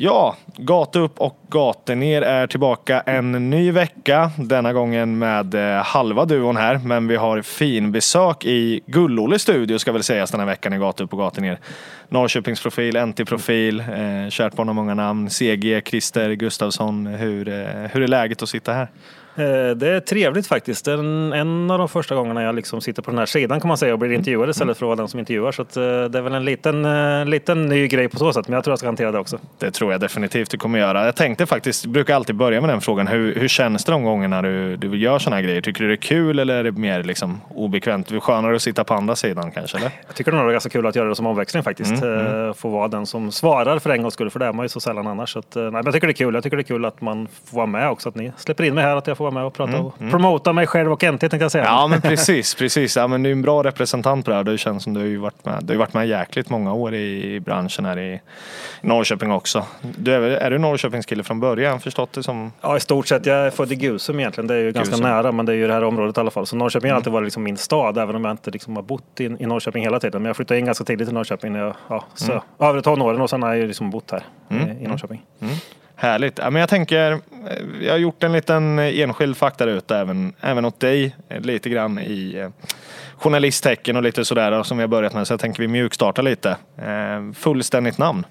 Ja, Gata upp och Gata ner är tillbaka en ny vecka. Denna gången med eh, halva duon här. Men vi har fin besök i Gullolles studio ska väl sägas den här veckan i Gata upp och Gata ner. Norrköpingsprofil, NT-profil, eh, kärt barn har många namn. CG, Christer Gustavsson. Hur, eh, hur är läget att sitta här? Eh, Det är trevligt faktiskt. Det är en, av de första gångerna jag liksom sitter på den här sidan kan man säga och blir intervjuad istället för att vara den som intervjuar. Så eh, det är väl en liten, eh, liten ny grej på så sätt. Men jag tror jag ska hantera det också. Det tror jag definitivt du kommer göra. Jag tänkte faktiskt, brukar alltid börja med den frågan. Hur, hur känns det de gångerna du, du gör sådana här grejer? Tycker du det är kul eller är det mer liksom obekvämt? Skönare att sitta på andra sidan kanske? Eller? Jag tycker nog det är ganska kul att göra det som omväxling faktiskt. Mm, Eh, Få vara den som svarar för en gångs skull. För det är man ju så sällan annars. Så att, nej, men jag tycker det är kul. Jag tycker det är kul att man får vara med också. Att ni släpper in mig här. Att jag får vara med och prata och promota mig själv och NT tänkte jag säga. Mm, Ja men precis, precis. Ja, men du är en bra representant på det här. Det känns som du har ju varit med, du har varit med jäkligt många år i, i branschen här i Norrköping också. Du är, är du Norrköpingskille från början? Förstått det som? Ja, i stort sett. Jag är född i Gusum egentligen. Det är ju ganska Gusum. nära, men det är ju det här området i alla fall. Så Norrköping har alltid varit liksom min stad, även om jag inte liksom har bott i, i Norrköping hela tiden. Men jag flyttade in ganska tidigt till Norrköping när jag ja, så, övre tonåren och sen har jag liksom bott här i, i Norrköping. Härligt. Ja, men jag tänker, eh, jag har gjort en liten enskild fakta ut även, även åt dig. eh, Lite grann i eh, journalisttecken och lite sådär som vi har börjat med. Så jag tänker vi mjukstartar lite. Fullständigt namn?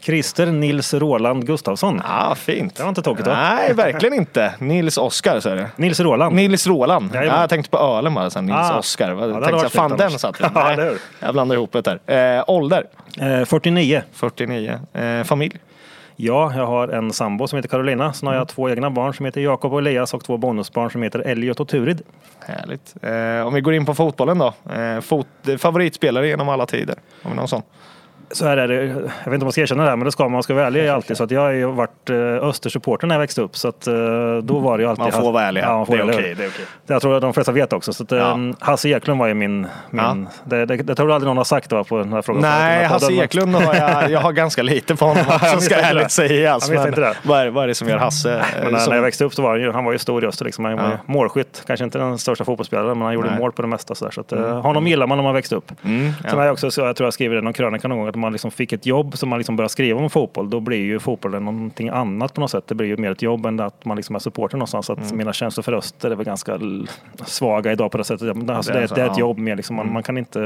Christer Nils Roland Gustafsson. Ja, fint. Det var inte tokigt va? Nej, verkligen inte. Nils Oskar så är det. Nils Roland. Nils Roland. Ja, jag tänkte på ölen bara sen. Nils Ah. Oskar. Jag tänkte så, fan den satt Ja, Nej? Jag blandar ihop det där. Eh, ålder? Eh, 49. 49. Eh, familj? Ja, jag har en sambo som heter Carolina. Sen har jag två egna barn som heter Jakob och Elias och två bonusbarn som heter Elliot och Turid. Härligt. Eh, om vi går in på fotbollen då. Eh, fot, favoritspelare genom alla tider? Har vi någon sån? Så här är det, jag vet inte om man ska erkänna det här, men det ska man, man ska vara ärlig alltid. Så att jag har ju varit eh, Östersupporter när jag växte upp. Så att, eh, då var det ju alltid... Man får vara ärlig. Ja, det är okej. ärlig. det är okej. Det jag tror att de flesta vet också. Så att, eh, Ja. Hasse Eklund var ju min... min det, det, det tror jag aldrig någon har sagt va, på den här frågan. Nej, här Hasse Eklund har jag, jag har ganska lite på honom också, Jag ska misstänkte ärligt. Jag misstänkte Men det. Vad, är, vad är det som gör Hasse? Men när, som, när jag växte upp så var han ju, han var ju stor i Öster. Liksom. Han var Ja. målskytt. Kanske inte den största fotbollsspelaren, men han gjorde Nej. mål på det mesta. Så, där. så att, eh, honom gillar man när man växte upp. Mm, Sen har jag också, så jag tror jag skriver i någon krönika någon gång, man liksom fick ett jobb som man liksom börjar skriva om fotboll. Då blir ju fotbollen någonting annat på något sätt. Det blir ju mer ett jobb än att man liksom är supporter någonstans. Så att Mm. mina känslor för Öster är väl ganska svaga idag på det sättet. Alltså, Det det, är så, det är ett. Mm. jobb mer. Liksom. Man, man kan inte,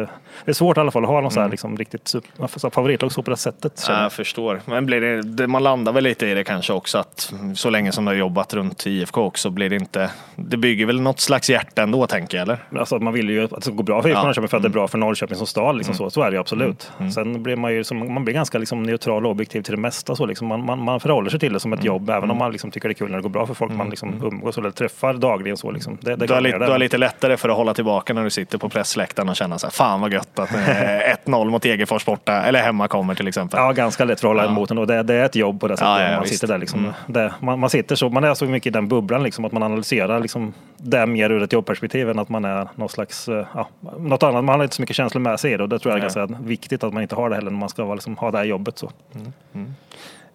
det är svårt i alla fall att ha någon så här, liksom, riktigt super, så här favoritlag så på det sättet. Ja, jag. förstår. Men blir det, det, man landar väl lite i det kanske också att så länge som du har jobbat runt IFK också blir det inte... Det bygger väl något slags hjärta ändå tänker jag eller? Alltså, man vill ju att det ska gå bra för IFK Ja. Norrköping för att det är bra för Norrköping som stad. Liksom så. så är det ju absolut. Mm. Sen blir man ju som, man blir ganska liksom, neutral och objektiv till det mesta. Så, liksom. man, man, man förhåller sig till det som ett Mm. jobb även om man liksom, tycker det är kul när det går bra för folk man liksom, umgås eller träffar dagligen. Så, liksom. det, det Du har, göra du har lite lättare för att hålla tillbaka när du sitter på pressläktaren och känna så här, fan vad gött att eh, 1-0 mot Degerfors borta, eller hemma kommer till exempel. Ja, ganska lätt för att hålla emot ändå. Det, det är ett jobb på det sättet. Ja, ja, man visst. sitter där liksom. det, man, man sitter så, man är så mycket i den bubblan liksom, att man analyserar liksom, det mer ur ett jobbperspektiv än att man är någon slags, eh, ja, något annat. Man har inte så mycket känslor med sig i det och det tror jag är ganska viktigt att man inte har det heller när man ska liksom, ha det här jobbet. Så.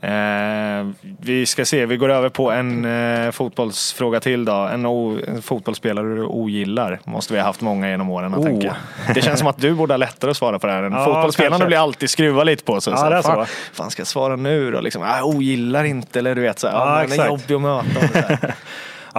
Eh, vi ska se, vi går över på en eh, fotbollsfråga till då. En, o, en fotbollsspelare du ogillar. Måste vi ha haft många genom åren. Oh. tänker jag. Det känns som att du borde ha lättare att svara på det här. än Ja, Fotbollsspelarna kanske. blir alltid skruva lite på sig. Ja, så här, det är så, fan, fan ska jag svara nu då? Liksom, ah, ogillar inte eller du vet så här, Ja, ah, men är jobbig att möta.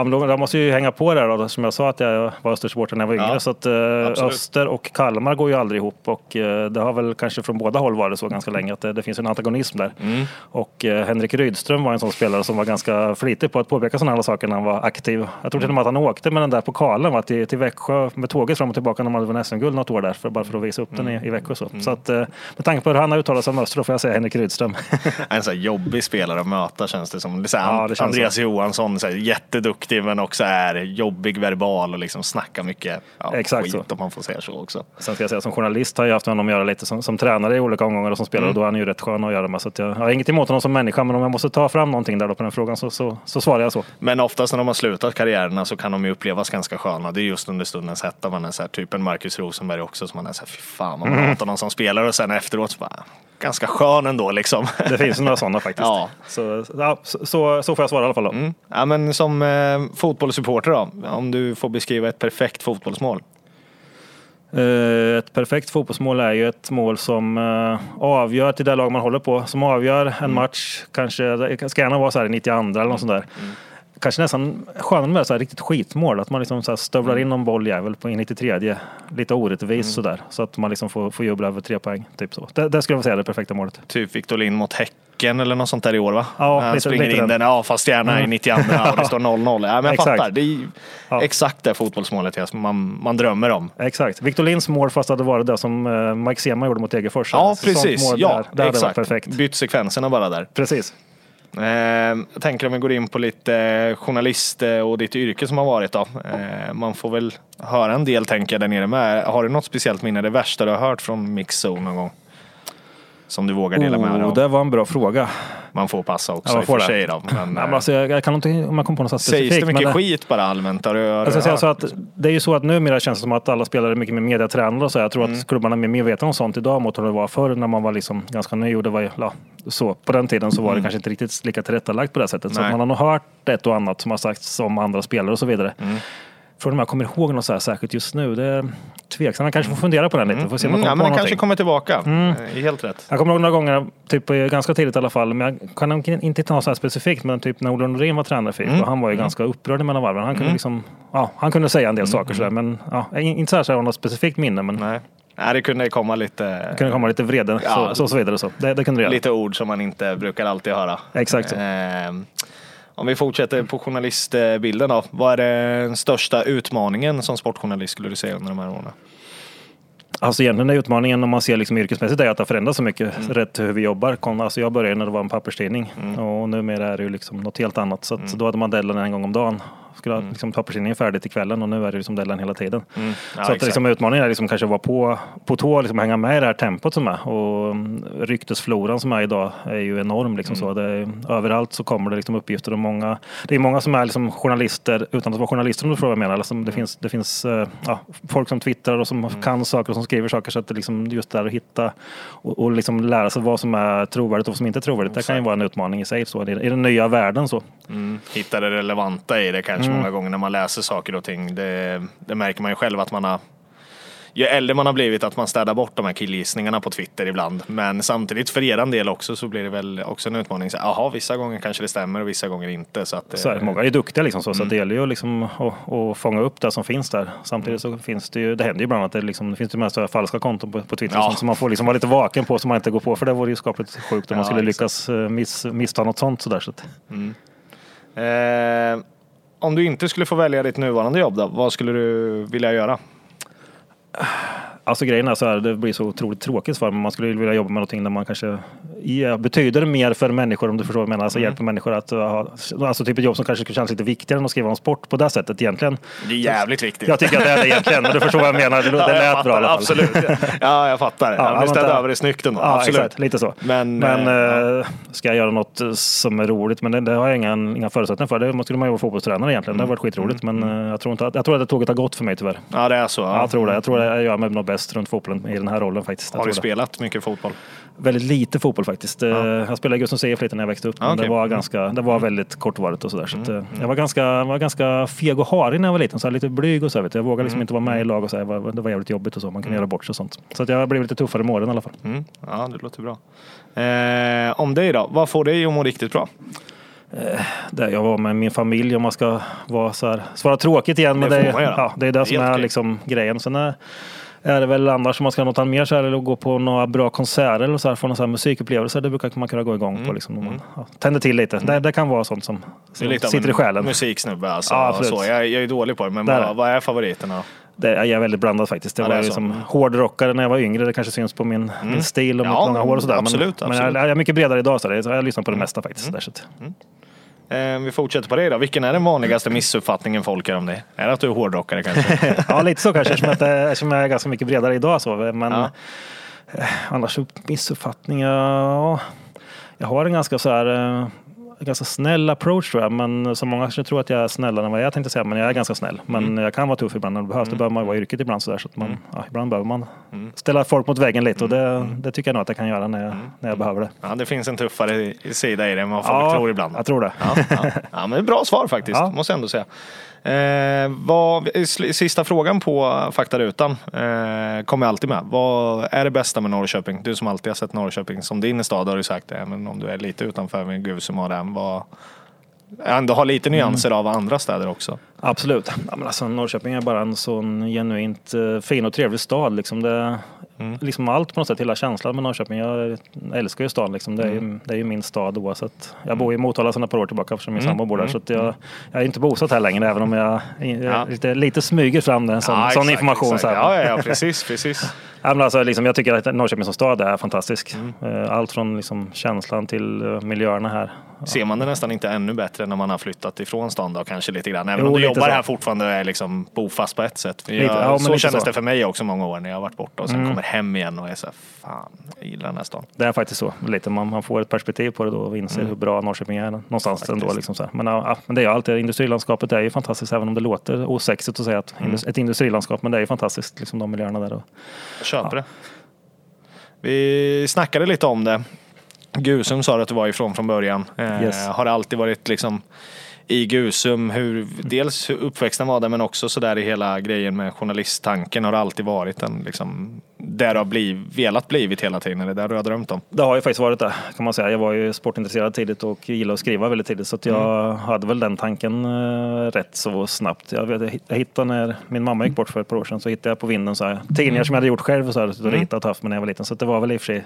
så. Ja, men jag måste ju hänga på det här då, som jag sa att jag var Östersupporter när jag var yngre. Ja, så att, eh. Öster och Kalmar går ju aldrig ihop och eh, det har väl kanske från båda håll varit så ganska länge att det, det finns en antagonism där. Mm. Och eh, Henrik Rydström var en sån spelare som var ganska flitig på att påpeka sådana här saker när han var aktiv. Jag tror till och med att han åkte med den där pokalen va, till, till Växjö med tåget fram och tillbaka när man hade vunnit SM-guld något år där, för, bara för att visa upp den Mm. i, i Växjö. Så, så att, eh, med tanke på hur han har uttalat sig om Öster, då får jag säga Henrik Rydström. En så här jobbig spelare att möta känns det som. Det så Ja, det känns Andreas Johansson, så här, jätteduktig aktiv men också är jobbig verbal och liksom snackar mycket ja, Exakt skit så. om man får säga så också. Sen ska jag säga som journalist har jag haft med honom att göra lite som, som tränare i olika omgångar och som spelare och då är han ju rätt skön att göra med. Så jag, jag har inget emot honom som människa men om jag måste ta fram någonting där då på den frågan så, så, så svarar jag så. Men oftast när de har slutat karriärerna så kan de ju upplevas ganska sköna. Det är just under stundens hetta man är så här, typ en Marcus Rosenberg också som man är så här, fy fan vad man Mm. hatar någon som spelar och sen efteråt så bara, ganska skön ändå liksom. Det finns några sådana faktiskt. Ja. Så, ja, så, så, så får jag svara i alla fall då. Mm. Ja, men som eh, fotbollssupporter då, om du får beskriva ett perfekt fotbollsmål. Eh, Ett perfekt fotbollsmål är ju ett mål som eh, avgör till det lag man håller på. Som avgör en Mm. match. Kanske, det ska gärna vara så här i 92 eller något sånt där. Mm. Kanske nästan skönare med så här riktigt skitmål. Att man liksom så stövlar Mm. in någon bolljävel på i 93. Lite orättvist sådär. Så att man liksom får, får jubla över tre poäng. Typ så. Det, det skulle jag säga är det perfekta målet. Typ Victor Lind mot Häcken eller något sånt där i år va? Ja, han lite- springer lite in den. den, ja fast gärna i 92 och det står 0-0. Ja, men jag Exakt. fattar, det är Ja. exakt det fotbollsmålet man, man drömmer om. Exakt. Victor Linds mål fast det hade varit det som eh, Mike Sema gjorde mot Degerfors. Ja, precis. Mål Ja, där, varit exakt. perfekt. Bytt sekvenserna bara där. Precis. Eh, jag tänker om vi går in på lite eh, journalist eh, och ditt yrke som har varit då. Eh, man får väl höra en del tänker jag där nere med. Har du något speciellt minne, det värsta du har hört från Mixzone någon gång? Som du vågar dela med dig Oh, av? det var en bra fråga. Man får passa också Ja, i och för sig då. Men, men eh, alltså, jag, jag kan inte om man kommer på något specifikt. sägs det mycket men skit bara allmänt? Har du, har Jag ska säga så att det är ju så att numera känns det som att alla spelare är mycket mer mediatränade och så. Jag tror Mm. att klubbarna är mer medvetna om sånt idag mot hur det var förr när man var liksom ganska ny och det var ja, så. På den tiden så var det kanske inte riktigt lika tillrättalagt på det sättet. Så Mm. Nej. man har nog hört ett och annat som har sagts om andra spelare och så vidare. Frågan om jag kommer ihåg något så här särskilt just nu, det är tveksamt. Man kanske får fundera på den lite. Får se om Mm, man ja, kommer men den kanske kommer tillbaka. Mm. Helt rätt. Jag kommer ihåg några gånger, typ eh, ganska tidigt i alla fall, men jag kan inte ta så här specifikt, men typ när Ola Norén var tränare för IFK, han var ju ganska upprörd mellan varven. Han kunde liksom, ja, han kunde säga en del saker sådär, men ja, inte så här så här något specifikt minne, men Nej. Nej, det kunde komma lite, det kunde komma lite vrede, Ja. så, så, så vidare. Så. Det, det kunde det göra. lite ord som man inte brukar alltid höra. Exakt så. Eh, om vi fortsätter på journalistbilden då. Vad är den största utmaningen som sportjournalist skulle du säga under de här åren? Alltså egentligen är utmaningen om man ser liksom yrkesmässigt är att det har förändrats så mycket Mm. rätt hur vi jobbar. Alltså jag började när det var en papperstidning och numera är det ju liksom något helt annat. Så Mm. då hade man deadline en gång om dagen. Skulle ha liksom papperstidningen färdig till kvällen och nu är det liksom deadline hela tiden. Mm. Ja, så att liksom utmaningen är liksom kanske att vara på, på tå och liksom hänga med i det här tempot som är. Och mm, ryktesfloran som är idag är ju enorm. Liksom Mm. så. Är, överallt så kommer det liksom uppgifter och många, det är många som är liksom journalister utan att vara journalister om du frågar vad jag menar. Alltså Mm. det finns, det finns eh, ja, folk som twittrar och som kan saker och som skriver saker. Så att det liksom just där att hitta och, och liksom lära sig vad som är trovärdigt och vad som inte är trovärdigt. Det kan ju vara en utmaning i sig så, i, i den nya världen. så. Mm. Hitta det relevanta i det kanske många gånger när man läser saker och ting. Det, det märker man ju själv att man har ju äldre man har blivit att man städar bort de här killgissningarna på Twitter ibland. Men samtidigt för er del också så blir det väl också en utmaning. Så, Jaha, vissa gånger kanske det stämmer och vissa gånger inte. Så att, Så är det, många är duktiga liksom så, så Mm. att det gäller ju liksom att, att fånga upp det som finns där. Samtidigt så finns det ju, det händer ju ibland att det, liksom, det finns så här falska konton på, på Twitter Ja. så man får liksom vara lite vaken på så man inte går på för det vore ju skapligt sjukt om man Ja, skulle exakt. lyckas eh, miss, missta något sånt sådär. Så att, Eh, om du inte skulle få välja ditt nuvarande jobb då, vad skulle du vilja göra? Alltså grejen är så här, det blir så otroligt tråkigt för mig. Man skulle vilja jobba med någonting där man kanske ja, betyder mer för människor om du förstår vad jag menar. Mm. Alltså hjälper människor att uh, ha, alltså typ ett jobb som kanske skulle kännas lite viktigare än att skriva om sport på det sättet egentligen. Det är jävligt viktigt. Jag tycker att det är det egentligen, men du förstår vad jag menar. Det, det Ja, jag lät fattar, bra i alla fall. Absolut. Ja, jag fattar. Ja, Ja, vi vänta. över det snyggt ändå. Ja, absolut. exakt. Lite så. Men, Men, eh, eh, ska jag göra något eh, som är roligt, men det, det har jag inga, inga förutsättningar för. Det skulle man ju vara fotbollstränare egentligen. Det har varit skitroligt. Men eh, jag tror, inte att, jag tror att det tåget har gått för mig tyvärr. Ja, det är så. Ja. Jag tror det. Jag tror att jag gör mig nog bäst runt fotbollen i den här rollen faktiskt. Har du spelat mycket fotboll? Väldigt lite fotboll faktiskt. Eh, Jag spelade i Gustavs IF lite när jag växte upp. Men Ja, okej. det, var ganska, det var väldigt kortvarigt och sådär. Så att, eh, jag var ganska, var ganska feg och harig när jag var liten. Så här, lite blyg och så. Vet. Jag vågade liksom inte vara med i lag och så. här. Det var- jävligt jobbigt och så. Man kunde göra bort sig och sånt. Så att jag blev lite tuffare med åren i alla fall. Mm. Ja, det låter bra. Eh, om dig då? Vad får dig att må riktigt bra? där jag var med min familj om man ska vara så här, svara tråkigt igen. Men Det det, är- ja, det är det som är liksom grejen. Sen är, är det väl annars om man ska ha något mer så här, eller gå på några bra konserter eller så här, få några så här musikupplevelser. Det brukar man kunna gå igång på. Liksom, om man ja, tänder till lite. Det, det kan vara sånt som, som sitter i en själen. Musiksnubbe alltså. Ja, så. Jag, jag är dålig på det, men vad, det. vad är favoriterna? Det, jag är väldigt blandad faktiskt. Det Ja, det var är ju så. som Mm. hårdrockare när jag var yngre. Det kanske syns på min, min stil och Ja, mitt långa hår och sådär. absolut, men, absolut. men jag, jag är mycket bredare idag så det, så jag lyssnar på det mesta faktiskt. Mm. Där, så att, Eh, vi fortsätter på det då. Vilken är den vanligaste missuppfattningen folk har om dig? Är det att du är hårdrockare kanske? ja, lite så kanske, eftersom, att, det- eftersom jag är ganska mycket bredare idag. Så. Men Ja. eh, annars missuppfattningar, ja. Jag har en ganska så här, eh, ganska snäll approach tror jag. Men så många kanske tror att jag är snällare än vad jag tänkte säga. Men jag är ganska snäll. Men Mm. jag kan vara tuff ibland när det behövs. Det behöver man vara i yrket ibland. Så där, så att man, ja, ibland behöver man Mm. ställa folk mot väggen lite. Och det, det tycker jag nog att jag kan göra när jag, när jag behöver det. Ja, det finns en tuffare sida i det än vad folk tror ibland. jag tror det. Ja, ja. ja, men det är bra svar faktiskt, Ja. måste jag ändå säga. Eh, vad, sista frågan på faktarutan eh, kommer alltid med. Vad är det bästa med Norrköping? Du som alltid har sett Norrköping som din stad har du sagt det, men om du är lite utanför med Gusum och den, vad ändå har lite nyanser av andra städer också. Absolut. Ja, men alltså, Norrköping är bara en sån genuint eh, fin och trevlig stad. Liksom det, Mm. liksom allt på något sätt, hela känslan med Norrköping. Jag älskar ju stan. Liksom. Det, är Mm. ju, det är ju min stad oavsett. Jag bor i Motala sedan ett par år tillbaka eftersom min Mm. sambo bor där. Mm. Så jag, jag är inte bosatt här längre även om jag, Ja. lite, lite smyger fram det, en sån, Ja, sån information. exakt. Så. Ja, ja, ja, precis, precis. Ja, men alltså, liksom, jag tycker att Norrköping som stad är fantastisk. Mm. Eh, Allt från liksom, känslan till eh, miljöerna här. Ser man det nästan inte ännu bättre när man har flyttat ifrån stan då kanske lite grann? Även Jo, om lite jobbar så. här fortfarande och är liksom bofast på ett sätt. Jag, Lite, ja, så kändes så. Mm. det för mig också många år när jag varit borta och sen kommer hem igen och är så här, fan, jag gillar den här stan. Det är faktiskt så. Lite. Man, man får ett perspektiv på det då och inser hur bra Norrköping är någonstans ändå. Liksom så. Men, ja, men det är ju alltid, industrilandskapet är ju fantastiskt även om det låter osexigt att säga att indus- ett industrilandskap. Men det är ju fantastiskt, liksom de miljöerna där. Och, Jag köper det. Vi snackade lite om det. Gusum sa du att du var ifrån från början. Eh, Yes. Har det alltid varit liksom i Gusum, hur, dels hur uppväxten var där men också sådär i hela grejen med journalisttanken har det alltid varit en liksom, där du har bliv, velat blivit hela tiden, eller där du har drömt om? det har ju faktiskt varit det kan man säga. Jag var ju sportintresserad tidigt och gillade att skriva väldigt tidigt. Så att jag hade väl den tanken eh, rätt så snabbt. Jag, vet, jag hittade när min mamma gick bort för ett par år sedan så hittade jag på vinden så här, tidningar som jag hade gjort själv och så här, och ritat och haft med när jag var liten. Så det var väl i och för sig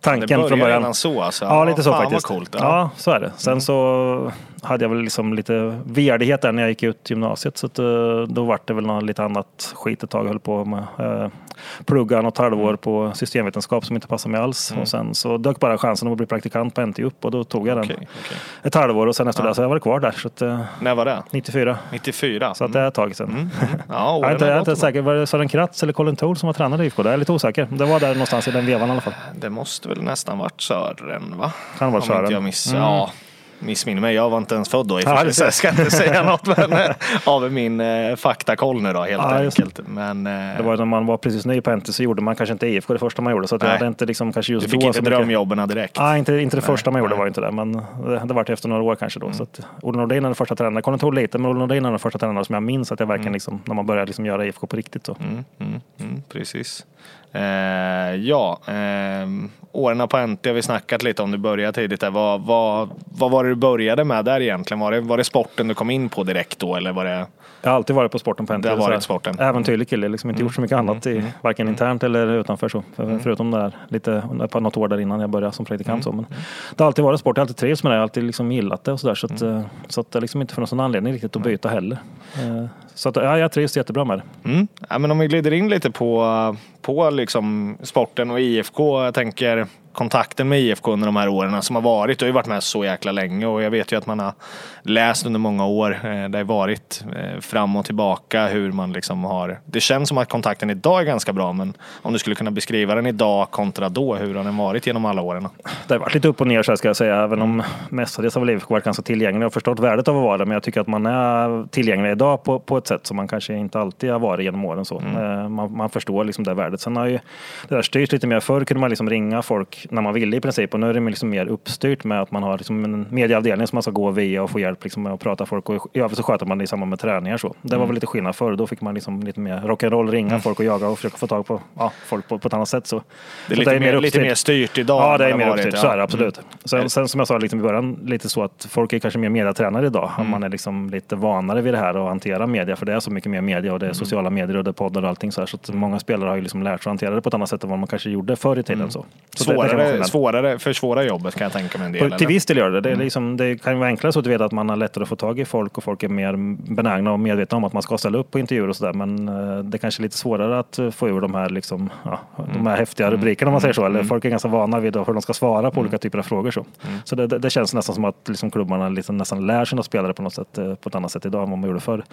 tanken det började från början. redan så alltså? Ja, lite så fan faktiskt. Vad coolt. Ja. Ja. så är det. Sen så hade jag väl liksom lite värdighet där när jag gick ut gymnasiet. Så att, eh, då var det väl något lite annat skit ett tag. Jag höll på med eh, plugga något halvår på systemvetenskap som inte passade mig alls. Och sen så dök bara chansen att bli praktikant på NTU upp och då tog jag den Okej, okej. ett halvår och sen efter det så har jag varit kvar där. Så att, eh, När var det? 94. 94? Så att det är ett tag sedan. Mm. Ja, Jag är inte, jag är inte säker. Var det Sören Kratz eller Colin Toole som var tränare i IFK? Jag är lite osäker. Det var där någonstans i den vevan i alla fall. Det måste väl nästan varit Sören va? Kan vara Om Sören. jag miss, Mm. ja, missminner mig. Jag var inte ens född då i Ja, för sig, så jag ska inte säga något men, eh, av min eh, faktakoll nu då helt Ja, enkelt. Men eh, Det var ju när man var precis ny på NT så gjorde man kanske inte IFK det första man gjorde. Så att jag Nej. hade inte liksom kanske just du fick då inte drömjobben direkt. Nej, inte, inte det första man gjorde nej. var inte det. Men det, det var efter några år kanske då. Så att Olle Nordin är den första tränaren. Colin Toole lite, men Olle Nordin är den första tränaren som jag minns att jag verkligen liksom, när man började liksom göra IFK på riktigt. Så. Mm, mm, mm, precis. Eh, ja, eh, åren på NT har vi snackat lite om. Du började tidigt där. Vad, vad, vad var det du började med där egentligen? Var det, var det sporten du kom in på direkt då eller var det? Jag har alltid varit på sporten på NT. Det har varit sporten. Äventyrlig kille, liksom inte gjort så mycket annat, i, varken internt eller utanför. Så. För, Förutom det där, lite, par- något år där innan jag började som praktikant. Så. Men det har alltid varit sport, jag har alltid trivts med det, jag har alltid liksom gillat det och sådär. Så, att, eh, så att det liksom inte funnits någon anledning riktigt att byta heller. Eh, Så att, ja, jag trivs jättebra med det. Mm. Ja, men om vi glider in lite på, på liksom sporten och IFK. Jag tänker kontakten med IFK under de här åren som har varit. Du har ju varit med så jäkla länge och jag vet ju att man har läst under många år. eh, Det har varit eh, fram och tillbaka hur man liksom har. Det känns som att kontakten idag är ganska bra men om du skulle kunna beskriva den idag kontra då. Hur har den varit genom alla åren? Det har varit lite upp och ner så här ska jag säga. Även om mestadels har väl IFK varit ganska tillgänglig och förstått värdet av att vara det. Men jag tycker att man är tillgänglig idag på, på ett sätt som man kanske inte alltid har varit genom åren. Så. Eh, Man, man förstår liksom det värdet. Sen har ju det där styrts lite mer. Förr kunde man liksom ringa folk när man ville i princip. Och nu är det liksom mer uppstyrt med att man har liksom en medieavdelning som man ska gå via och få hjälp liksom med att prata folk. Och i övrigt så sköter man det i samband med träningar. Så. Det var väl lite skillnad förr. Då fick man liksom lite mer rock'n'roll, ringa folk och jaga och försöka få tag på ja, folk på, på ett annat sätt. Så. Det är Så lite, mer, lite mer styrt idag. Ja, det är mer uppstyrt. Ja. Så är det absolut. Mm. Sen, sen som jag sa liksom i början, lite så att folk är kanske mer mediatränare idag. Mm. Man är liksom lite vanare vid det här och hantera media. För det är så mycket mer media och det är Mm. sociala medier och det är poddar och allting. Så, här, så att många spelare har ju liksom lärt sig att hantera det på ett annat sätt än vad man kanske gjorde förr i tiden. Så. Så Mm. Svårare det svårare, svårare, försvårar jobbet kan jag tänka mig en del. Till eller? viss del gör det. Det, är liksom, det kan ju vara enklare så att du vet att man har lättare att få tag i folk och folk är mer benägna och medvetna om att man ska ställa upp på intervjuer och sådär. Men eh, det kanske är lite svårare att eh, få ur de här, liksom, ja, de här häftiga rubrikerna om man säger så. Eller folk är ganska vana vid hur de ska svara på olika typer av frågor. Så, så det, det, känns nästan som att liksom, klubbarna liksom nästan lär sina spelare på något sätt, eh, på ett annat sätt idag än vad man gjorde förr.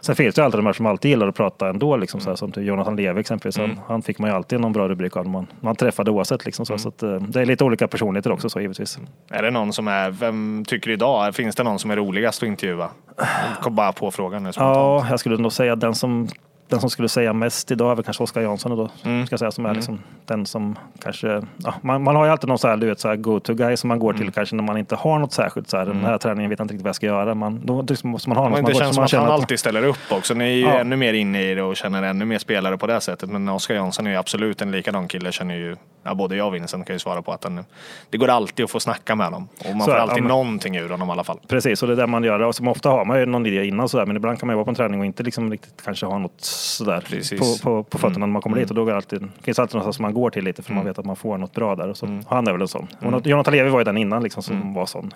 Sen finns det ju alltid de här som alltid gillar att prata ändå. Liksom, så här, som Jonathan Levi exempelvis. Han, han fick man ju alltid någon bra rubrik av när man, man träffade oavsett. Liksom, så, så att, det är lite olika personligheter också så givetvis. Är det någon som är, vem tycker du idag, finns det någon som är roligast att intervjua? Jag kom bara på frågan nu. Ja, jag skulle nog säga den som den som skulle säga mest idag är väl kanske Oskar Jansson då, Mm. ska säga, som är liksom den som kanske, ja, man, man har ju alltid någon så här, du vet, så här go-to-guy som man går Mm. till kanske när man inte har något särskilt, så här, den här träningen vet jag inte riktigt vad jag ska göra, man, då liksom måste man ha någon Men det man, känns som att han alltid ställer upp också. Ni är ju Ja. ännu mer inne i det och känner ännu mer spelare på det sättet. Men Oskar Jansson är ju absolut en likadan kille. Känner ju, ja, både jag och Vincent kan ju svara på att han, det går alltid att få snacka med honom. Och man Så får alltid ja, men- någonting ur honom i alla fall. Precis, och det är det man gör. Och som ofta har man ju någon idé innan sådär, men ibland kan man ju vara på en träning och inte liksom riktigt kanske ha något sådär Precis. på, på, på fötterna när man kommer Mm. dit. Och då går det alltid, finns alltid någonstans som man går till lite för man vet att man får något bra där. Och så, Mm. Han är väl en sån. Och Jonathan Levi var ju den innan liksom, som var sån.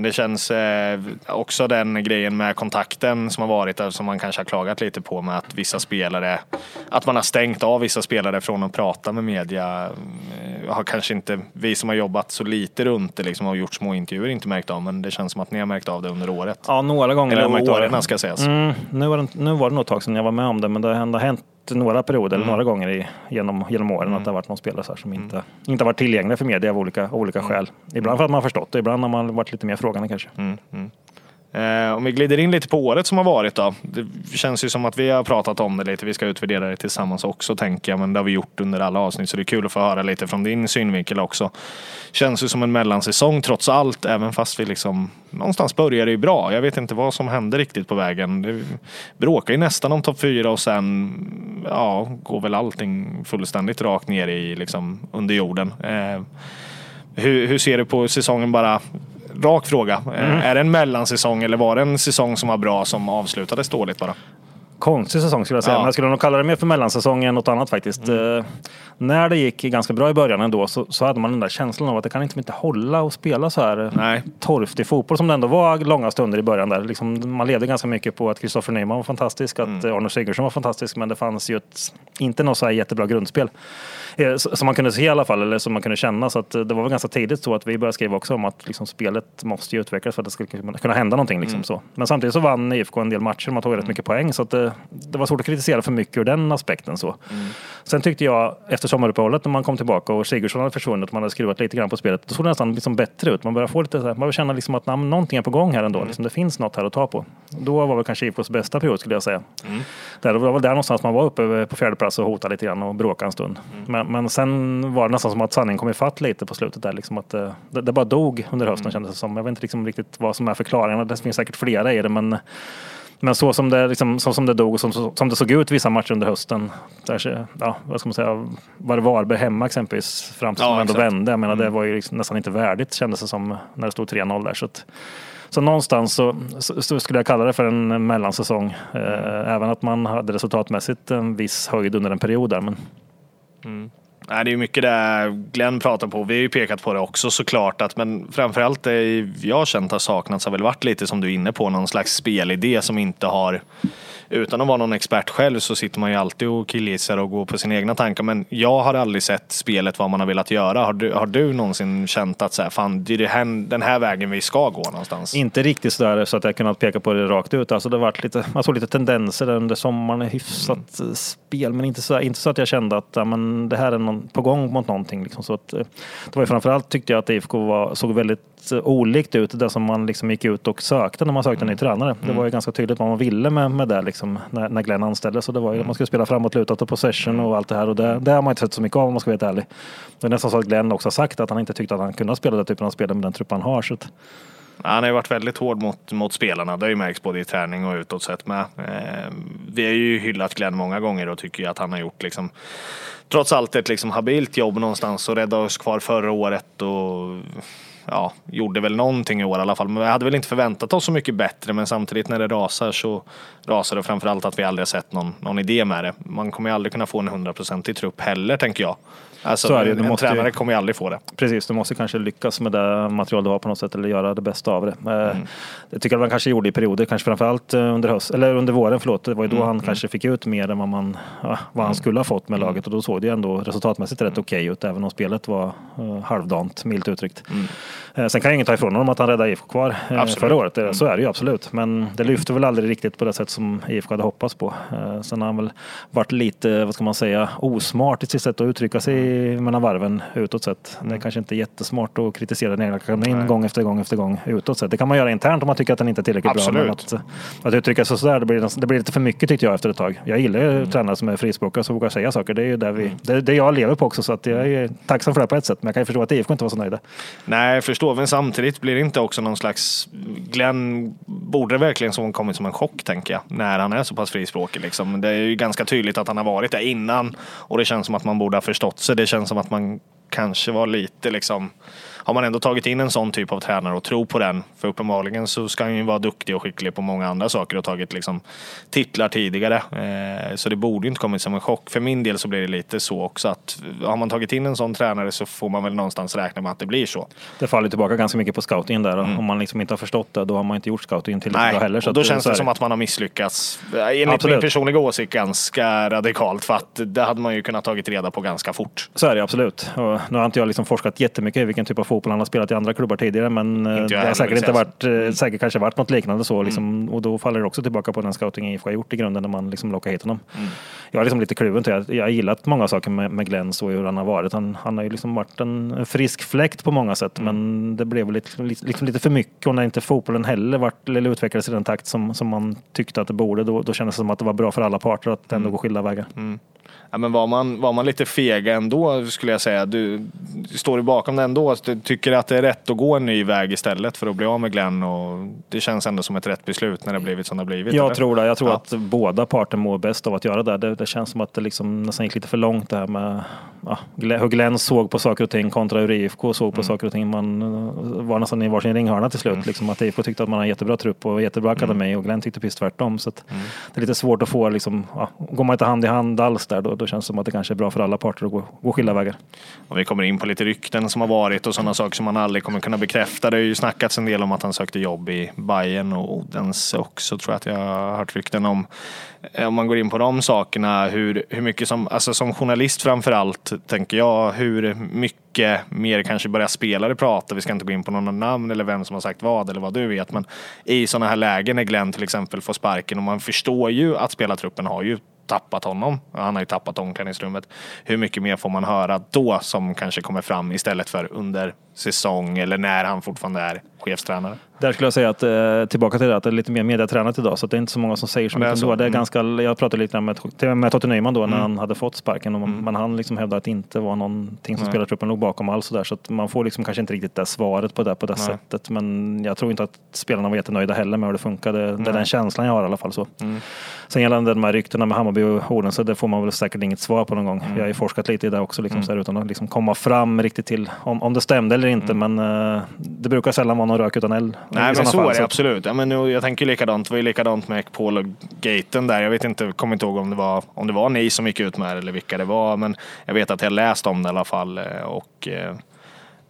Men det känns eh, också den grejen med kontakten som har varit där som man kanske har klagat lite på med att vissa spelare, att man har stängt av vissa spelare från att prata med media. Eh, har kanske inte, vi som har jobbat så lite runt det liksom och gjort små intervjuer inte märkt av men det känns som att ni har märkt av det under året. Ja, några gånger jag märkt Eller av det. ska sägas. Mm, nu, var det, nu var det nog ett tag sedan jag var med om det, men det har ändå hänt några perioder, Mm. eller några gånger i, genom, genom åren att det har varit någon spelare så som inte, inte har varit tillgängliga för media av olika, olika Mm. skäl. Ibland för att man har förstått det, ibland har man varit lite mer frågande kanske. Eh, om vi glider in lite på året som har varit då. Det känns ju som att vi har pratat om det lite. Vi ska utvärdera det tillsammans också tänker jag. Men det har vi gjort under alla avsnitt. Så det är kul att få höra lite från din synvinkel också. Känns ju som en mellansäsong trots allt. Även fast vi liksom någonstans började ju bra. Jag vet inte vad som hände riktigt på vägen. Det bråkar ju nästan om topp fyra och sen ja, går väl allting fullständigt rakt ner i liksom under jorden. Eh, hur, hur ser du på säsongen bara? Rak fråga. Eh, Är det en mellansäsong eller var det en säsong som var bra som avslutades dåligt bara? Konstig säsong skulle jag säga, Ja. men jag skulle nog kalla det mer för mellansäsong än något annat faktiskt. Eh, när det gick ganska bra i början ändå så, så hade man den där känslan av att det kan inte, inte hålla och spela så här eh, Nej. torftig fotboll som det ändå var långa stunder i början där. Liksom, man levde ganska mycket på att Kristoffer Nyman var fantastisk, att eh, Arne Sigurdsson var fantastisk, men det fanns ju ett, inte något så här jättebra grundspel. Eh, Som man kunde se i alla fall, eller som man kunde känna. Så att eh, det var väl ganska tidigt så att vi började skriva också om att liksom, spelet måste ju utvecklas för att det skulle kunna hända någonting. Liksom, så. Men samtidigt så vann IFK en del matcher, man tog rätt mycket poäng. Så att det, det var svårt att kritisera för mycket ur den aspekten. Så. Sen tyckte jag, efter sommaruppehållet, när man kom tillbaka och Sigurdsson hade försvunnit och man hade skruvat lite grann på spelet, då såg det nästan liksom bättre ut. Man började få lite så här, man började känna liksom att men någonting är på gång här ändå. Liksom, det finns något här att ta på. Då var väl kanske IFKs bästa period skulle jag säga. Där, det var väl där någonstans man var uppe på fjärde plats och hotade lite grann och bråkade en stund. Men, men sen var det nästan som att sanningen kom ifatt lite på slutet där. Liksom att, eh, det, det bara dog under hösten kändes det som. Jag vet inte liksom riktigt vad som är förklaringarna. Det finns säkert flera i det men men så som det, liksom, så som det dog och som, som det såg ut vissa matcher under hösten. Där, ja, vad ska man säga, var det Varberg hemma exempelvis fram till Ja, man ändå exakt. vände. Jag menar, det var ju liksom nästan inte värdigt kändes det som när det stod 3-0 där. Så, att, så någonstans så, så, skulle jag kalla det för en mellansäsong. Eh, även att man hade resultatmässigt en viss höjd under en period där. Men Nej, det är mycket det Glenn pratar på. Vi har ju pekat på det också såklart. Att, men framförallt det jag har känt har saknats har väl varit lite som du är inne på. Någon slags spelidé som inte har utan att vara någon expert själv så sitter man ju alltid och killgissar och går på sina egna tankar. Men jag har aldrig sett spelet vad man har velat göra. Har du, har du någonsin känt att så här, fan, det är det här, den här vägen vi ska gå någonstans? Inte riktigt sådär så att jag kunnat peka på det rakt ut. Alltså det varit lite, man såg lite tendenser där under sommaren, hyfsat eh, spel, men inte så, inte så att jag kände att ja, men det här är någon, på gång mot någonting. Liksom. Så att, eh, det var ju framförallt tyckte jag att IFK var, såg väldigt eh, olikt ut, det som man liksom gick ut och sökte när man sökte en ny tränare. Det var ju ganska tydligt vad man ville med, med det liksom, när, när Glenn anställdes. Så det var ju att man skulle spela framåt, lutat och possession och allt det här. Och det, det har man inte sett så mycket av om man ska vara helt ärlig. Det är nästan så att Glenn också har sagt att han inte tyckte att han kunde spela den typen av spel med den trupp han har. Så att, Han har ju varit väldigt hård mot, mot spelarna. Det har ju märkts både i träning och utåt sett med. Eh, vi har ju hyllat Glenn många gånger och tycker ju att han har gjort liksom trots allt ett liksom habilt jobb någonstans och rädda oss kvar förra året och ja, gjorde väl någonting i år i alla fall. Men vi hade väl inte förväntat oss så mycket bättre. Men samtidigt när det rasar så rasar det framförallt att vi aldrig har sett någon, någon idé med det. Man kommer ju aldrig kunna få en hundraprocentig trupp heller tänker jag. Alltså, Så är det. Du en måste ju- tränare kommer ju aldrig få det. Precis, du måste kanske lyckas med det material du har på något sätt eller göra det bästa av det. Eh, Det tycker jag man kanske gjorde i perioder, kanske framförallt eh, under, höst, eller under våren. Förlåt. Det var ju då han kanske fick ut mer än vad, man, vad han skulle ha fått med laget och då såg det ju ändå resultatmässigt rätt okej ut även om spelet var uh, halvdant, milt uttryckt. Eh, sen kan jag inget ta ifrån honom att han räddade IFK kvar eh, Absolut. förra året. Eh, Så är det ju absolut. Men det lyfte väl aldrig riktigt på det sätt som IFK hade hoppats på. Sen har han väl varit lite, vad ska man säga, osmart i sitt sätt att uttrycka sig mellan varven utåt sett. Det är kanske inte jättesmart att kritisera den egna akademin gång efter gång efter gång utåt sett. Det kan man göra internt om man tycker att den inte är tillräckligt bra. Men Absolut. att, att uttrycka sig sådär, det blir, det blir lite för mycket tyckte jag efter ett tag. Jag gillar ju tränare som är frispråkiga som vågar säga saker. Det är ju där vi, det, det jag lever på också så att jag är tacksam för det på ett sätt. Men jag kan ju förstå att IFK inte var så nöjda. Nej, jag förstår. Men samtidigt blir det inte också någon slags... Glenn borde det verkligen som kommit som en chock, tänker jag. När han är så pass frispråkig. Liksom. Det är ju ganska tydligt att han har varit där innan. Och det känns som att man borde ha förstått sig. Det känns som att man kanske var lite liksom... Har man ändå tagit in en sån typ av tränare och tror på den, för uppenbarligen så ska han ju vara duktig och skicklig på många andra saker och tagit liksom titlar tidigare. Eh, så det borde inte kommit som en chock. För min del så blir det lite så också att har man tagit in en sån tränare så får man väl någonstans räkna med att det blir så. Det faller tillbaka ganska mycket på scoutingen där. Om man liksom inte har förstått det, då har man inte gjort scoutingen tillräckligt bra heller. Så och då känns det som att man har misslyckats. eh, Enligt Absolut. min personliga åsikt ganska radikalt. För att det hade man ju kunnat tagit reda på ganska fort. Så är det absolut. Och nu har inte jag liksom forskat jättemycket i vilken typ av fotboll han har spelat i andra klubbar tidigare. Men eh, Inte det har säkert, inte varit, eh, säkert kanske varit något liknande så. Liksom, Och då faller det också tillbaka på den scouting IFK har gjort i grunden när man liksom lockar hit honom. Jag är liksom lite kluven till det. Jag har gillat många saker med, med Glenn så hur han har varit. Han, han har ju liksom varit en, frisk fläkt på många sätt. Men det blev lite, liksom lite för mycket. Och när inte fotbollen heller varit, eller utvecklades i den takt som, som man tyckte att det borde. Då, då kändes det som att det var bra för alla parter att ändå gå skilda vägar. Ja, men var, man, var man lite fega ändå skulle jag säga. Du, står du bakom det ändå. Du tycker att det är rätt att gå en ny väg istället för att bli av med Glenn. Och det känns ändå som ett rätt beslut när det blivit som det blivit. Jag eller? tror det. Jag tror Ja. att båda parter mår bäst av att göra det. Det, det känns som att det liksom nästan gick lite för långt det här med ja, hur Glenn såg på saker och ting kontra hur IFK såg på saker och ting. Man eh, var nästan i varsin ringhörna till slut. Liksom att IFK tyckte att man har en jättebra trupp och jättebra akademi och Glenn tyckte precis tvärtom. Så att Det är lite svårt att få, liksom, ja, går man inte hand i hand alls där då, då känns det som att det kanske är bra för alla parter att gå, gå skilda vägar. Om vi kommer in på lite rykten som har varit och sådana saker som man aldrig kommer kunna bekräfta. Det har ju snackats en del om att han sökte jobb i Bayern och Odense också tror jag att jag har hört rykten om. Eh, om man går in på de sakerna, hur, hur mycket som, alltså som journalist framför allt, tänker jag, hur mycket mer kanske börjar spelare prata. Vi ska inte gå in på några namn eller vem som har sagt vad eller vad du vet. Men i sådana här lägen när Glenn till exempel får sparken och man förstår ju att spelartruppen har ju tappat honom. Han har ju tappat omklädningsrummet. Hur mycket mer får man höra då som kanske kommer fram istället för under säsong eller när han fortfarande är chefstränare? Där skulle jag säga att, eh, tillbaka till det, att det är lite mer mediatränat idag. Så det är inte så många som säger så mycket så. ändå. Det är Mm. ganska, jag pratade lite med, med Totte Nyman då när han hade fått sparken. Och man, Men han liksom hävdade att det inte var någonting som Nej. spelartruppen låg bakom alls. Så, där, så man får liksom kanske inte riktigt det svaret på det på det Nej. sättet. Men jag tror inte att spelarna var jättenöjda heller med hur det funkade. Det är den känslan jag har i alla fall. så. Sen gällande de här ryktena med Hammarby och Odense, det får man väl säkert inget svar på någon gång. Jag har ju forskat lite i det också liksom, så här, utan att liksom komma fram riktigt till om, om det stämde eller inte. Men eh, det brukar sällan vara någon rök utan eld. Nej men så är det absolut. Ja, men nu, jag tänker likadant. Det var ju likadant med Ekpol och gaten där. Jag vet inte, kommer inte ihåg om det, var, om det var ni som gick ut med det eller vilka det var. Men jag vet att jag läst om det i alla fall. eh, Och eh,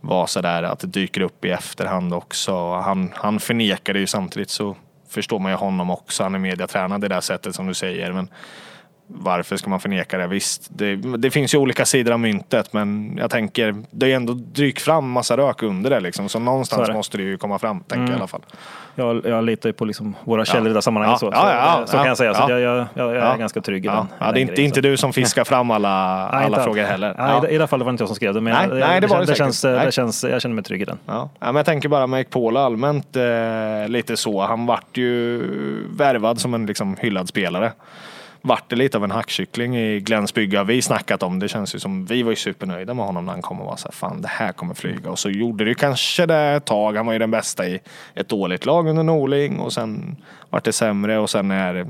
var sådär att det dyker upp i efterhand också. Han, han förnekade ju samtidigt så förstår man ju honom också. Han är mediatränad i det där sättet som du säger. Men varför ska man förneka det? Visst, det, det finns ju olika sidor av myntet men jag tänker det är ändå dykt fram massa rök under det liksom. Så Så någonstans det. måste det ju komma fram, tänker jag i alla fall. Jag, jag litar ju på liksom våra källor i det sammanhanget. Ja, så, ja, ja, så, så ja, kan jag säga. Så ja. jag, jag, jag, är Ja. ganska trygg i Ja, den. ja, det är inte, grejen, inte så. du som fiskar fram alla, Nej, alla frågor heller. Nej, Ja. i, det här fallet var det inte jag som skrev det. Men Nej, jag, nej, det det det, känns, det känns, jag känner mig trygg i den. Ja. Ja, men jag tänker bara med Ekpol allmänt eh, lite så. Han vart ju värvad som en liksom, hyllad spelare. Vart det lite av en hackkyckling i Glens bygge har vi snackat om. Det känns ju som vi var ju supernöjda med honom när han kom och var så här, fan det här kommer flyga. Och så gjorde det ju kanske det ett tag. Han var ju den bästa i ett dåligt lag under Norling och sen vart det sämre och sen när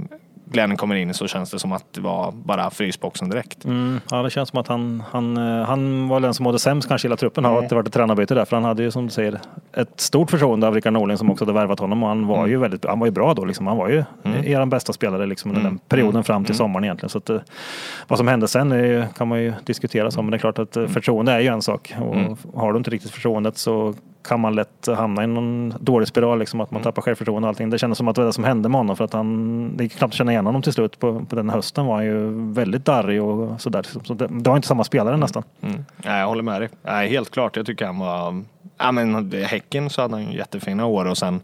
Glenn kommer in så känns det som att det var bara frysboxen direkt. Mm, ja, det känns som att han, han, eh, han var den som mådde sämst kanske i hela truppen av att det var ett tränarbyte där. För han hade ju som du säger ett stort förtroende av Rickard Norling som också hade värvat honom och han var ju väldigt han var ju bra då. Liksom. Han var ju mm. er bästa spelare liksom, under den perioden fram till sommaren egentligen. Så att, vad som hände sen är, kan man ju diskutera så, men det är klart att förtroende är ju en sak. Och har du inte riktigt förtroendet så kan man lätt hamna i någon dålig spiral, liksom, att man tappar självförtroende och allting. Det kändes som att det var det som hände med honom för att han, det gick knappt att känna igen honom till slut. På, på den hösten var han ju väldigt darrig och sådär. Så det, det var inte samma spelare nästan. Mm. Nej, jag håller med dig. Nej, helt klart, jag tycker han var, ja men Häcken så hade han jättefina år och sen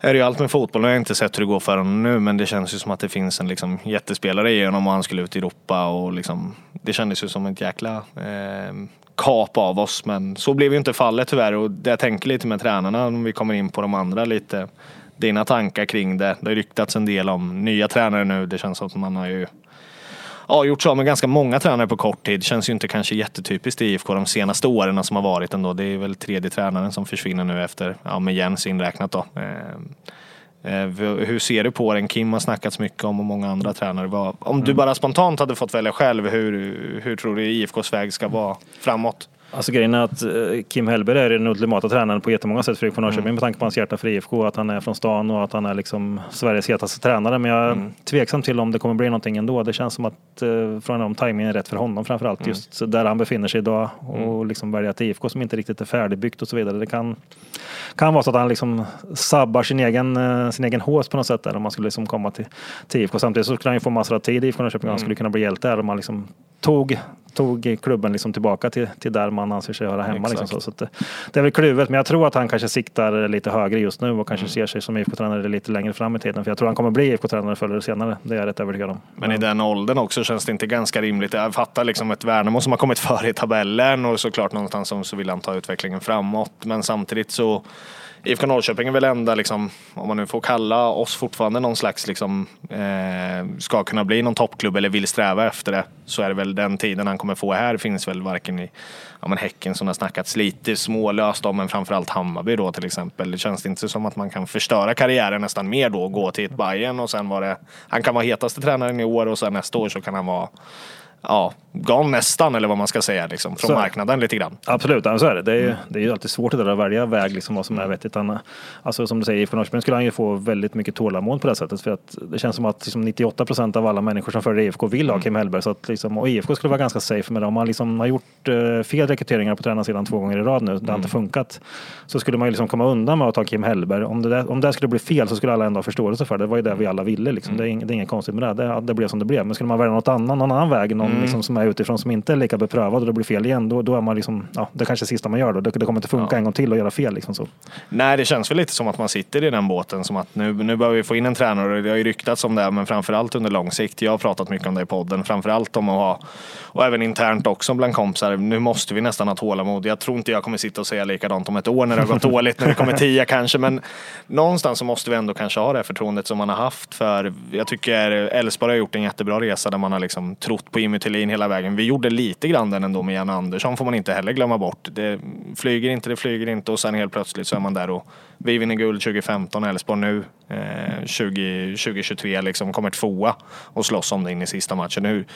är det ju allt med fotboll. Nu har jag inte sett hur det går för honom nu men det känns ju som att det finns en liksom jättespelare i honom och han skulle ut i Europa och liksom, det kändes ju som ett jäkla eh, kap av oss. Men så blev ju inte fallet tyvärr och det jag tänker lite med tränarna om vi kommer in på de andra lite. Dina tankar kring det. Det har ryktats en del om nya tränare nu. Det känns som att man har ju ja, gjort så med ganska många tränare på kort tid. Känns ju inte kanske jättetypiskt i IFK de senaste åren som har varit ändå. Det är väl tredje tränaren som försvinner nu efter, ja med Jens inräknat då. Eh, hur ser du på den? Kim har snackats mycket om och många andra tränare. Om du mm. bara spontant hade fått välja själv, hur, hur tror du IFKs väg ska vara framåt? Alltså grejen är att eh, Kim Hellberg är den ultimata tränaren på jättemånga sätt för IFK Norrköping mm. med tanke på hans hjärta för IFK, att han är från stan och att han är liksom Sveriges hetaste tränare. Men jag är mm. tveksam till om det kommer bli någonting ändå. Det känns som att eh, frågan om tajmingen är rätt för honom framförallt. Mm. Just där han befinner sig idag och mm. liksom välja ett IFK som inte riktigt är färdigbyggt och så vidare. Det kan, kan vara så att han liksom sabbar sin egen, eh, sin egen hås på något sätt där om man skulle liksom komma till, till IFK. Samtidigt så skulle han ju få massor av tid i IFK Norrköping. Han mm. skulle kunna bli hjälte där om man liksom tog tog klubben liksom tillbaka till, till där man anser sig höra hemma. Liksom så. så det, det, är väl kluvet, men jag tror att han kanske siktar lite högre just nu och kanske mm. ser sig som IFK-tränare lite längre fram i tiden. För jag tror han kommer bli IFK-tränare förr eller senare. Det är jag rätt övertygad om. Men i den åldern också känns det inte ganska rimligt. Jag fattar liksom ett Värnamo som har kommit före i tabellen och såklart någonstans så vill han ta utvecklingen framåt. Men samtidigt så IFK Norrköping är väl enda, liksom, om man nu får kalla oss fortfarande någon slags, liksom, eh, ska kunna bli någon toppklubb eller vill sträva efter det, så är det väl den tiden han kommer få här finns väl varken i ja, men Häcken som har snackats lite smålöst om, men framförallt Hammarby då till exempel. Det känns inte som att man kan förstöra karriären nästan mer då, gå till ett Bayern och sen var det, han kan vara hetaste tränaren i år och sen nästa år så kan han vara ja, gone nästan eller vad man ska säga liksom, från så, marknaden lite grann. Absolut, så är det. Det är, mm. det är ju alltid svårt att välja väg liksom, vad som är vettigt. Han, alltså, som du säger, IFK Norrköping skulle han ju få väldigt mycket tålamod på det sättet. För att det känns som att liksom, 98 procent av alla människor som följer IFK vill ha mm. Kim Hellberg. Så att, liksom, och IFK skulle vara ganska safe med det. Om man liksom, har gjort uh, fel rekryteringar på tränarsidan två gånger i rad nu, det har inte mm. funkat. Så skulle man ju liksom komma undan med att ta Kim Hellberg. Om det, där, om det skulle bli fel så skulle alla ändå ha förståelse för det. Det var ju det vi alla ville. Liksom. Mm. Det, är, det är inget konstigt med det. det. Det blev som det blev. Men skulle man välja något annat, någon annan väg, någon mm. liksom, som är utifrån som inte är lika beprövad och det blir fel igen, då, då är man liksom, ja, det är kanske det sista man gör då. Det, det kommer inte funka ja. en gång till att göra fel. Liksom så. Nej, det känns väl lite som att man sitter i den båten, som att nu, nu behöver vi få in en tränare. Det har ju ryktats om det, men framförallt under lång sikt. Jag har pratat mycket om det i podden, framförallt om att ha, och även internt också bland kompisar, nu måste vi nästan ha tålamod. Jag tror inte jag kommer sitta och säga likadant om ett år när det har gått dåligt, när det kommer tio kanske, men någonstans så måste vi ändå kanske ha det förtroendet som man har haft för, jag tycker Elfsborg har gjort en jättebra resa där man har liksom trott på Jimmy Thelin hela vägen. Vi gjorde lite grann den ändå med Jan Andersson får man inte heller glömma bort. Det flyger inte, det flyger inte och sen helt plötsligt så är man där och vi vinner guld 2015, Elfsborg nu eh, 20, 2023 liksom kommer tvåa och slåss om det in i sista matchen. Hur,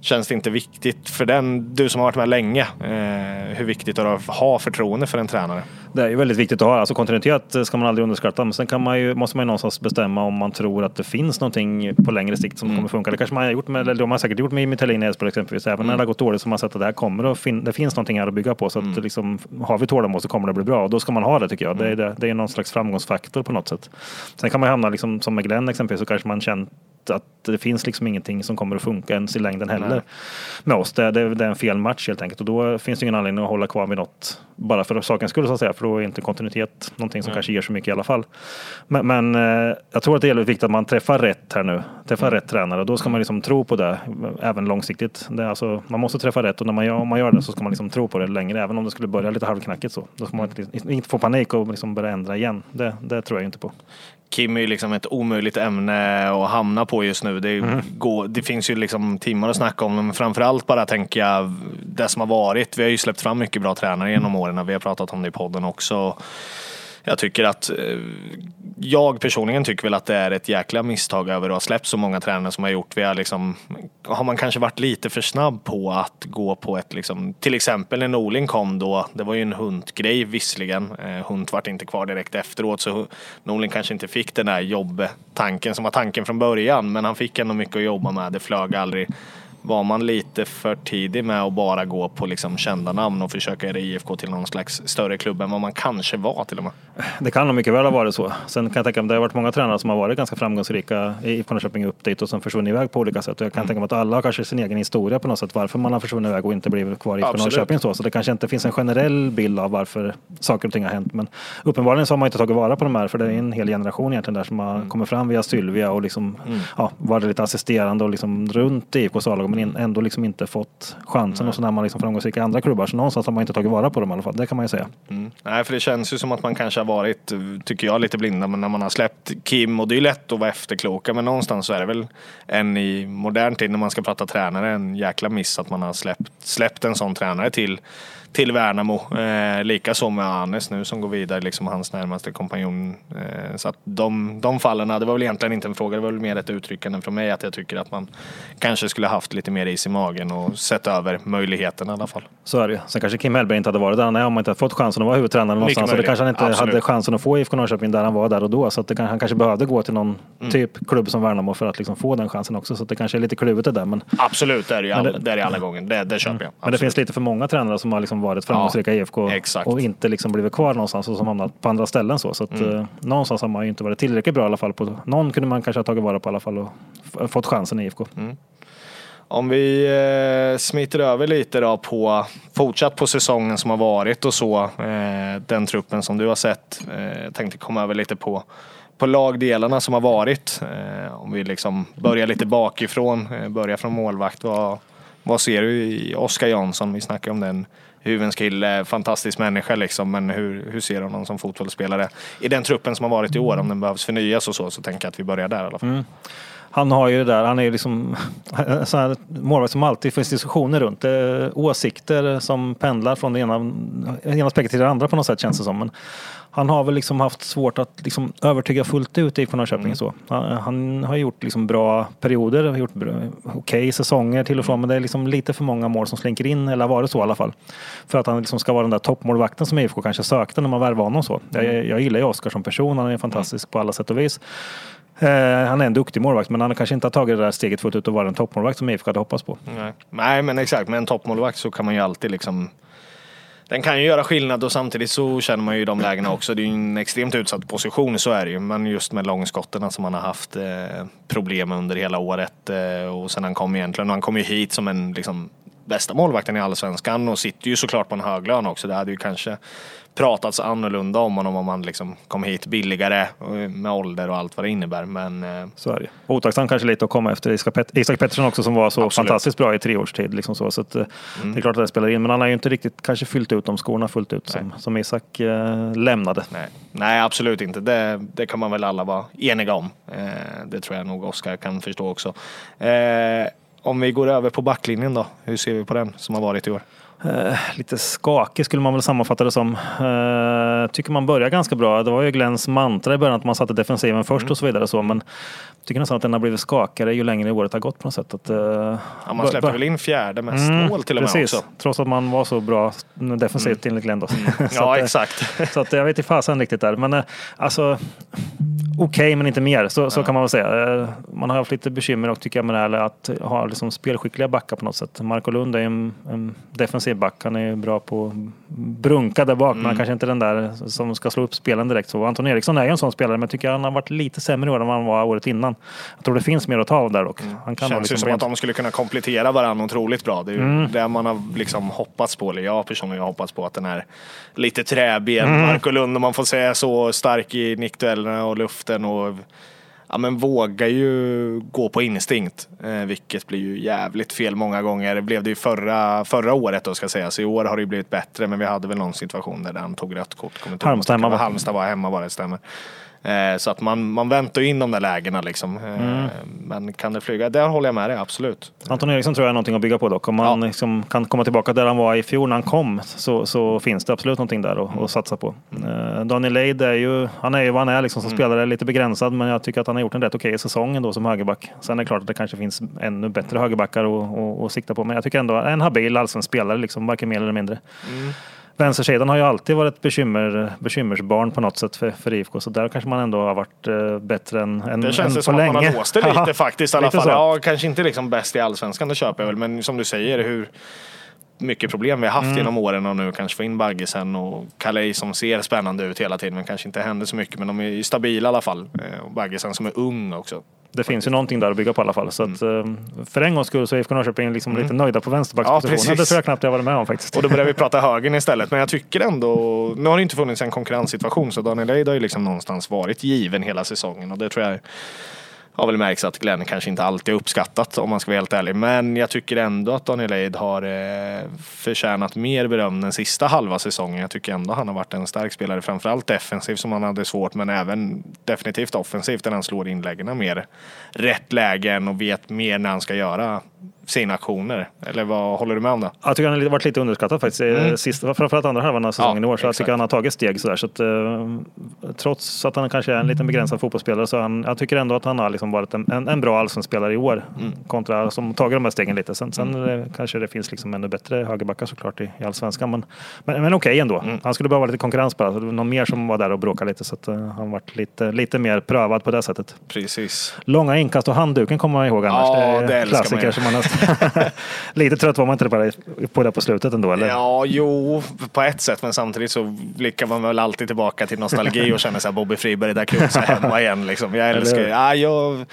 Känns det inte viktigt för den, du som har varit med länge, eh, hur viktigt är det att ha förtroende för en tränare? Det är väldigt viktigt att ha. Alltså kontinuitet ska man aldrig underskatta. Men sen kan man ju, måste man ju någonstans bestämma om man tror att det finns någonting på längre sikt som mm. kommer funka. Det kanske man har gjort med, eller de har säkert gjort med Mitellin i Elfsborg exempelvis. Även mm. när det har gått dåligt så har man sett att det här kommer att fin det finns någonting här att bygga på. Så att mm. liksom, har vi tålamod så kommer det bli bra. Och då ska man ha det tycker jag. Det är, mm. det, det är någon slags framgångsfaktor på något sätt. Sen kan man hamna liksom, som med Glenn exempelvis så kanske man känt att det finns liksom ingenting som kommer att funka ens i längden heller Nej. med oss. Det, det, det, är en fel match helt enkelt och då finns det ingen anledning att hålla kvar vid något bara för sakens skull så att säga, för då är inte kontinuitet någonting som Nej. kanske ger så mycket i alla fall. Men, men eh, jag tror att det är viktigt att man träffar rätt här nu, träffar mm. rätt tränare och då ska man liksom tro på det även långsiktigt. Det alltså, man måste träffa rätt och när man gör, om man gör det så ska man liksom tro på det längre, även om det skulle börja lite halvknackigt så. Då ska man inte, inte få panik och liksom börja ändra igen. Det, det tror jag inte på. Kim är ju liksom ett omöjligt ämne att hamna på just nu. Det, mm. går, det finns ju liksom timmar att snacka om, men framförallt bara tänka det som har varit. Vi har ju släppt fram mycket bra tränare genom åren. Vi har pratat om det i podden också. Jag tycker att eh, jag personligen tycker väl att det är ett jäkla misstag över att ha släppt så många tränare som har gjort. Vi har, liksom, har man kanske varit lite för snabb på att gå på ett, liksom, till exempel när Norling kom då, det var ju en Hunt-grej visserligen. Eh, Hunt vart inte kvar direkt efteråt så Norling kanske inte fick den där jobbtanken som var tanken från början men han fick ändå mycket att jobba med. Det flög aldrig var man lite för tidig med att bara gå på liksom kända namn och försöka göra IFK till någon slags större klubb än vad man kanske var till och med? Det kan nog mycket väl ha varit så. Sen kan jag tänka mig det har varit många tränare som har varit ganska framgångsrika i IFK Norrköping upp dit och som försvunnit iväg på olika sätt. Och jag kan mm. tänka mig att alla har kanske sin egen historia på något sätt varför man har försvunnit iväg och inte blivit kvar i IFK Norrköping. Så. så det kanske inte finns en generell bild av varför saker och ting har hänt. Men uppenbarligen så har man inte tagit vara på de här för det är en hel generation egentligen där som har mm. kommit fram via Sylvia och liksom, mm. ja, varit lite assisterande och liksom runt IFK Salago men ändå liksom inte fått chansen och så när man liksom framgångsrik i andra klubbar. Så någonstans har man inte tagit vara på dem i alla fall. Det kan man ju säga. Mm. Nej, för det känns ju som att man kanske har varit, tycker jag, lite blinda. Men när man har släppt Kim och det är ju lätt att vara efterkloka. Men någonstans så är det väl en i modern tid när man ska prata tränare en jäkla miss att man har släppt, släppt en sån tränare till till Värnamo. Eh, Likaså med Anes nu som går vidare, liksom hans närmaste kompanjon. Eh, så att de, de fallen, det var väl egentligen inte en fråga, det var väl mer ett uttryckande från mig att jag tycker att man kanske skulle haft lite mer is i magen och sett över möjligheterna i alla fall. Så är det Sen kanske Kim Hellberg inte hade varit där. Nej, om man inte fått chansen att vara huvudtränare någonstans. Så det kanske han inte Absolut. hade chansen att få IFK Norrköping där han var där och då. Så att det, han kanske behövde gå till någon mm. typ klubb som Värnamo för att liksom få den chansen också. Så det kanske är lite kluvet det där. Men... Absolut, det är det ju alla, det, är det alla gånger. Det, det köper mm. jag. Absolut. Men det finns lite för många tränare som har liksom varit framgångsrika ja. IFK Exakt. och inte liksom blivit kvar någonstans och som hamnat på andra ställen. Så, så att, mm. eh, någonstans har man ju inte varit tillräckligt bra i alla fall. På, någon kunde man kanske ha tagit vara på i alla fall och fått chansen i IFK. Mm. Om vi eh, smiter över lite då på fortsatt på säsongen som har varit och så. Eh, den truppen som du har sett. Eh, tänkte komma över lite på på lagdelarna som har varit. Eh, om vi liksom börjar lite bakifrån, eh, börjar från målvakt. Vad, vad ser du i Oskar Jansson? Vi snackar om den huvudens kille, fantastisk människa liksom. Men hur, hur ser du honom som fotbollsspelare i den truppen som har varit i år? Om den behövs förnyas och så, så tänker jag att vi börjar där i alla fall. Mm. Han har ju det där, han är ju liksom en målvakt som alltid finns diskussioner runt. Åsikter som pendlar från det ena, ena aspekten till det andra på något sätt känns det som. Men han har väl liksom haft svårt att liksom övertyga fullt ut i Norrköping. Mm. Så. Han, han, har gjort liksom bra perioder, har gjort okej okay säsonger till och från men det är liksom lite för många mål som slinker in, eller har varit så i alla fall. För att han liksom ska vara den där toppmålvakten som IFK kanske sökte när man värvade honom. Så. Jag, mm. jag gillar ju Oskar som person, han är fantastisk mm. på alla sätt och vis. Eh, han är en duktig målvakt men han kanske inte har tagit det där steget fullt ut och vara en toppmålvakt som IFK hade hoppats på. Nej. Nej men exakt, med en toppmålvakt så kan man ju alltid liksom den kan ju göra skillnad och samtidigt så känner man ju de lägena också. Det är ju en extremt utsatt position, så är det ju. Men just med långskotten alltså, som han har haft eh, problem under hela året eh, och sen han kom egentligen. Och han kom ju hit som en liksom, bästa målvakten i Allsvenskan och sitter ju såklart på en hög lön också. Det hade ju kanske pratats annorlunda om honom om han liksom kom hit billigare med ålder och allt vad det innebär. Men, eh, så är det. Otacksam kanske lite att komma efter Isak, Pet Isak Pettersson också som var så Absolut. fantastiskt bra i tre års tid. Liksom så. Så att, eh, mm. Det är klart att det spelar in, men han har ju inte riktigt kanske fyllt ut de skorna fullt ut som, som Isak eh, lämnade. Nej. Nej, absolut inte. Det, det kan man väl alla vara eniga om. Eh, det tror jag nog Oskar kan förstå också. Eh, om vi går över på backlinjen då, hur ser vi på den som har varit i år? Eh, lite skakig skulle man väl sammanfatta det som. Eh, tycker man börjar ganska bra. Det var ju Glens mantra i början att man satte defensiven först mm. och så vidare. Så, men tycker nästan att den har blivit skakigare ju längre året har gått på något sätt. Att, eh, ja, man släppte väl in fjärde mest mm, mål till och med precis. också. Trots att man var så bra defensivt mm. enligt Glenn. Mm. ja, att, exakt. så att, jag vet inte fasen riktigt där. Men eh, alltså okej okay, men inte mer. Så, så kan man väl säga. Eh, man har haft lite bekymmer och tycker jag med det att ha liksom spelskickliga backar på något sätt. Marco Lund är en, en defensiv back. Han är bra på att brunka där bak. Mm. Men kanske inte den där som ska slå upp spelen direkt. Så Anton Eriksson är ju en sån spelare men jag tycker han har varit lite sämre i år än vad han var året innan. Jag tror det finns mer att ta av där dock. Mm. Han kan Känns liksom ju som att de skulle kunna komplettera varandra otroligt bra. Det är ju mm. det man har liksom hoppats på. Eller jag personligen har hoppats på att den är lite träben. Mm. Marco Lund om man får säga så stark i nickduellerna och luften. Och ja, men vågar ju gå på instinkt, eh, vilket blir ju jävligt fel många gånger. Det blev det ju förra, förra året då ska sägas. I år har det ju blivit bättre, men vi hade väl någon situation där han tog rött kort. Halmstad hemma. Halmstad var hemma bara, det stämmer. Eh, så att man, man väntar in de där lägena liksom. Eh, Mm. Men kan det flyga? Där håller jag med dig, absolut. Anton Eriksson tror jag är någonting att bygga på dock. Om han Ja. liksom kan komma tillbaka där han var i fjol när han kom så, så finns det absolut någonting där att, att satsa på. Eh, Daniel Eid är ju, han är ju vad han är liksom som spelare, lite begränsad men jag tycker att han har gjort en rätt okej säsong ändå som högerback. Sen är det klart att det kanske finns ännu bättre högerbackar att, att, att sikta på men jag tycker ändå en habil allsvensk spelare, liksom, varken mer eller mindre. Vänstersidan har ju alltid varit bekymmer, bekymmersbarn på något sätt för, för IFK så där kanske man ändå har varit eh, bättre än, än, Det känns än det på som att man länge. har låst det lite faktiskt i alla fall. så. Ja, kanske inte liksom bäst i allsvenskan, det köper jag väl. Men som du säger, hur mycket problem vi har haft Mm. genom åren och nu kanske få in Baggesen och Calais som ser spännande ut hela tiden men kanske inte händer så mycket. Men de är ju stabila i alla fall. Eh, Och Baggesen som är ung också. Det finns ju någonting där att bygga på i alla fall. Så att, eh, för en gångs skull så är IFK Norrköping liksom lite nöjda på vänsterbackspositionen. Mm. Ja, det tror jag knappt jag varit med om faktiskt. Och då börjar vi prata högern istället. Men jag tycker ändå, nu har det inte funnits en konkurrenssituation så Daniel Eid har ju liksom någonstans varit given hela säsongen och det tror jag har väl märks att Glenn kanske inte alltid uppskattat om man ska vara helt ärlig. Men jag tycker ändå att Daniel Eid har eh, förtjänat mer beröm den sista halva säsongen. Jag tycker ändå han har varit en stark spelare, framförallt defensivt som han hade svårt, men även definitivt offensivt där han slår inläggen mer rätt lägen och vet mer när han ska göra sina aktioner. Eller vad håller du med om det? Jag tycker han har varit lite underskattad faktiskt. Mm. Sista, framförallt andra halvan av säsongen Ja, i år. Så jag exakt. tycker han har tagit steg sådär. Så att, eh, trots att han kanske är en liten begränsad fotbollsspelare så han, jag tycker ändå att han har liksom varit en, en, en bra allsvensk spelare i år. Mm. Kontra som tagit de här stegen lite. Sen, sen eh, kanske det finns liksom ännu bättre högerbackar såklart i, i allsvenskan. Men, men, men okej ändå. Mm. Han skulle behöva lite konkurrens bara. Det någon mer som var där och bråkade lite. Så att, eh, han varit lite, lite mer prövad på det sättet. Precis. Långa inkast och handduken kommer man ihåg annars. Ja, det det är man klassiker ju. som man nästan... lite trött var man inte bara på det på slutet ändå eller? Ja, jo, på ett sätt. Men samtidigt så blickar man väl alltid tillbaka till nostalgi och känner sig Bobby Friberg, där kunde jag hemma igen. Liksom. Jag älskar ja, jag,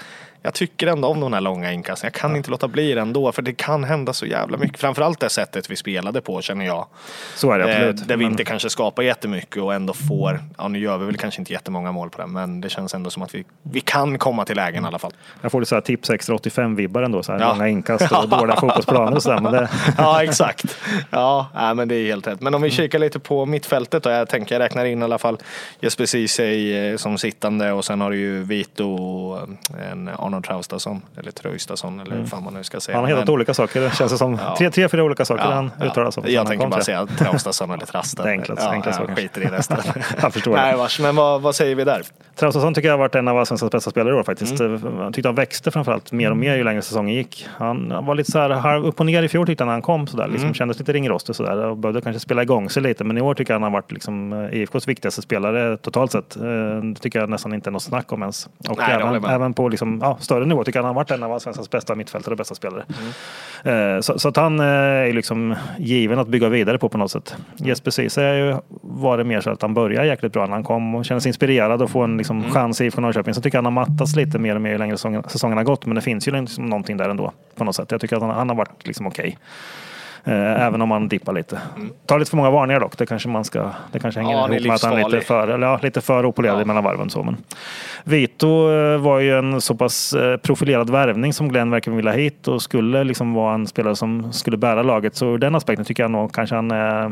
jag tycker ändå om de här långa inkasten. Jag kan inte låta bli det ändå, för det kan hända så jävla mycket. Framförallt det sättet vi spelade på, känner jag. Så är det Eh, absolut. där vi Men- inte kanske skapar jättemycket och ändå får, ja nu gör vi väl kanske inte jättemånga mål på det, men det känns ändå som att vi, vi kan komma till lägen i alla fall. Jag får lite så här tips extra 85 vibbar ändå. Så här Ja. Långa inkast och dåliga fotbollsplaner och sådär. Det, Ja, exakt. Ja, nej, men det är helt rätt. Men om vi kikar lite på mittfältet då. Jag tänker jag räknar in i alla fall Jesper Ceesay eh, som sittande och sen har du ju Vito och eh, en Arnold Traustason eller Traustason eller hur fan man nu ska säga. han har hetat olika saker. Det känns som. Ja. Tre, tre, fyra olika saker Ja, han uttalar som. Jag som tänker han bara säga Traustason eller Trasten. Det är enklast- ja, enklast så jag skiter i resten. Jag förstår. Nej, vars, men vad, vad säger vi där? Traustason tycker jag har varit en av allsvenskans bästa spelare i år faktiskt. Mm. Jag tyckte han växte framförallt mer och mer ju längre säsongen gick. Han var lite så här upp och ner i fjol tyckte jag när han kom. Sådär. Mm. Liksom, Kändes lite ringrostig sådär och behövde kanske spela igång sig lite. Men i år tycker jag han har varit liksom, eh, IFKs viktigaste spelare totalt sett. Eh, Det tycker jag nästan inte är något snack om ens. Och Nej, jag även, även på liksom, ja, större nivå tycker jag han har varit en av allsvenskans bästa mittfältare och bästa spelare. Mm. Eh, Så, så att han eh, är liksom given att bygga vidare på på något sätt. Jesper Ceesay ju varit mer så att han började jäkligt bra när han kom och kändes inspirerad och få en liksom Mm. chans i IFK Norrköping. Så tycker jag han har mattats lite mer och mer ju längre säsongen, säsongen har gått. Men det finns ju liksom någonting där ändå på något sätt. Jag tycker att han, han har varit liksom okej. Eh, Även om han dippar lite. Tar lite för många varningar dock. Det kanske, man ska, det kanske hänger Ja, är ihop med att han är lite för, eller, ja, lite för opolerad Ja. mellan varven. Så. Men Vito eh, var ju en så pass eh, profilerad värvning som Glenn verkar vilja hit och skulle liksom vara en spelare som skulle bära laget. Så ur den aspekten tycker jag nog kanske han... eh,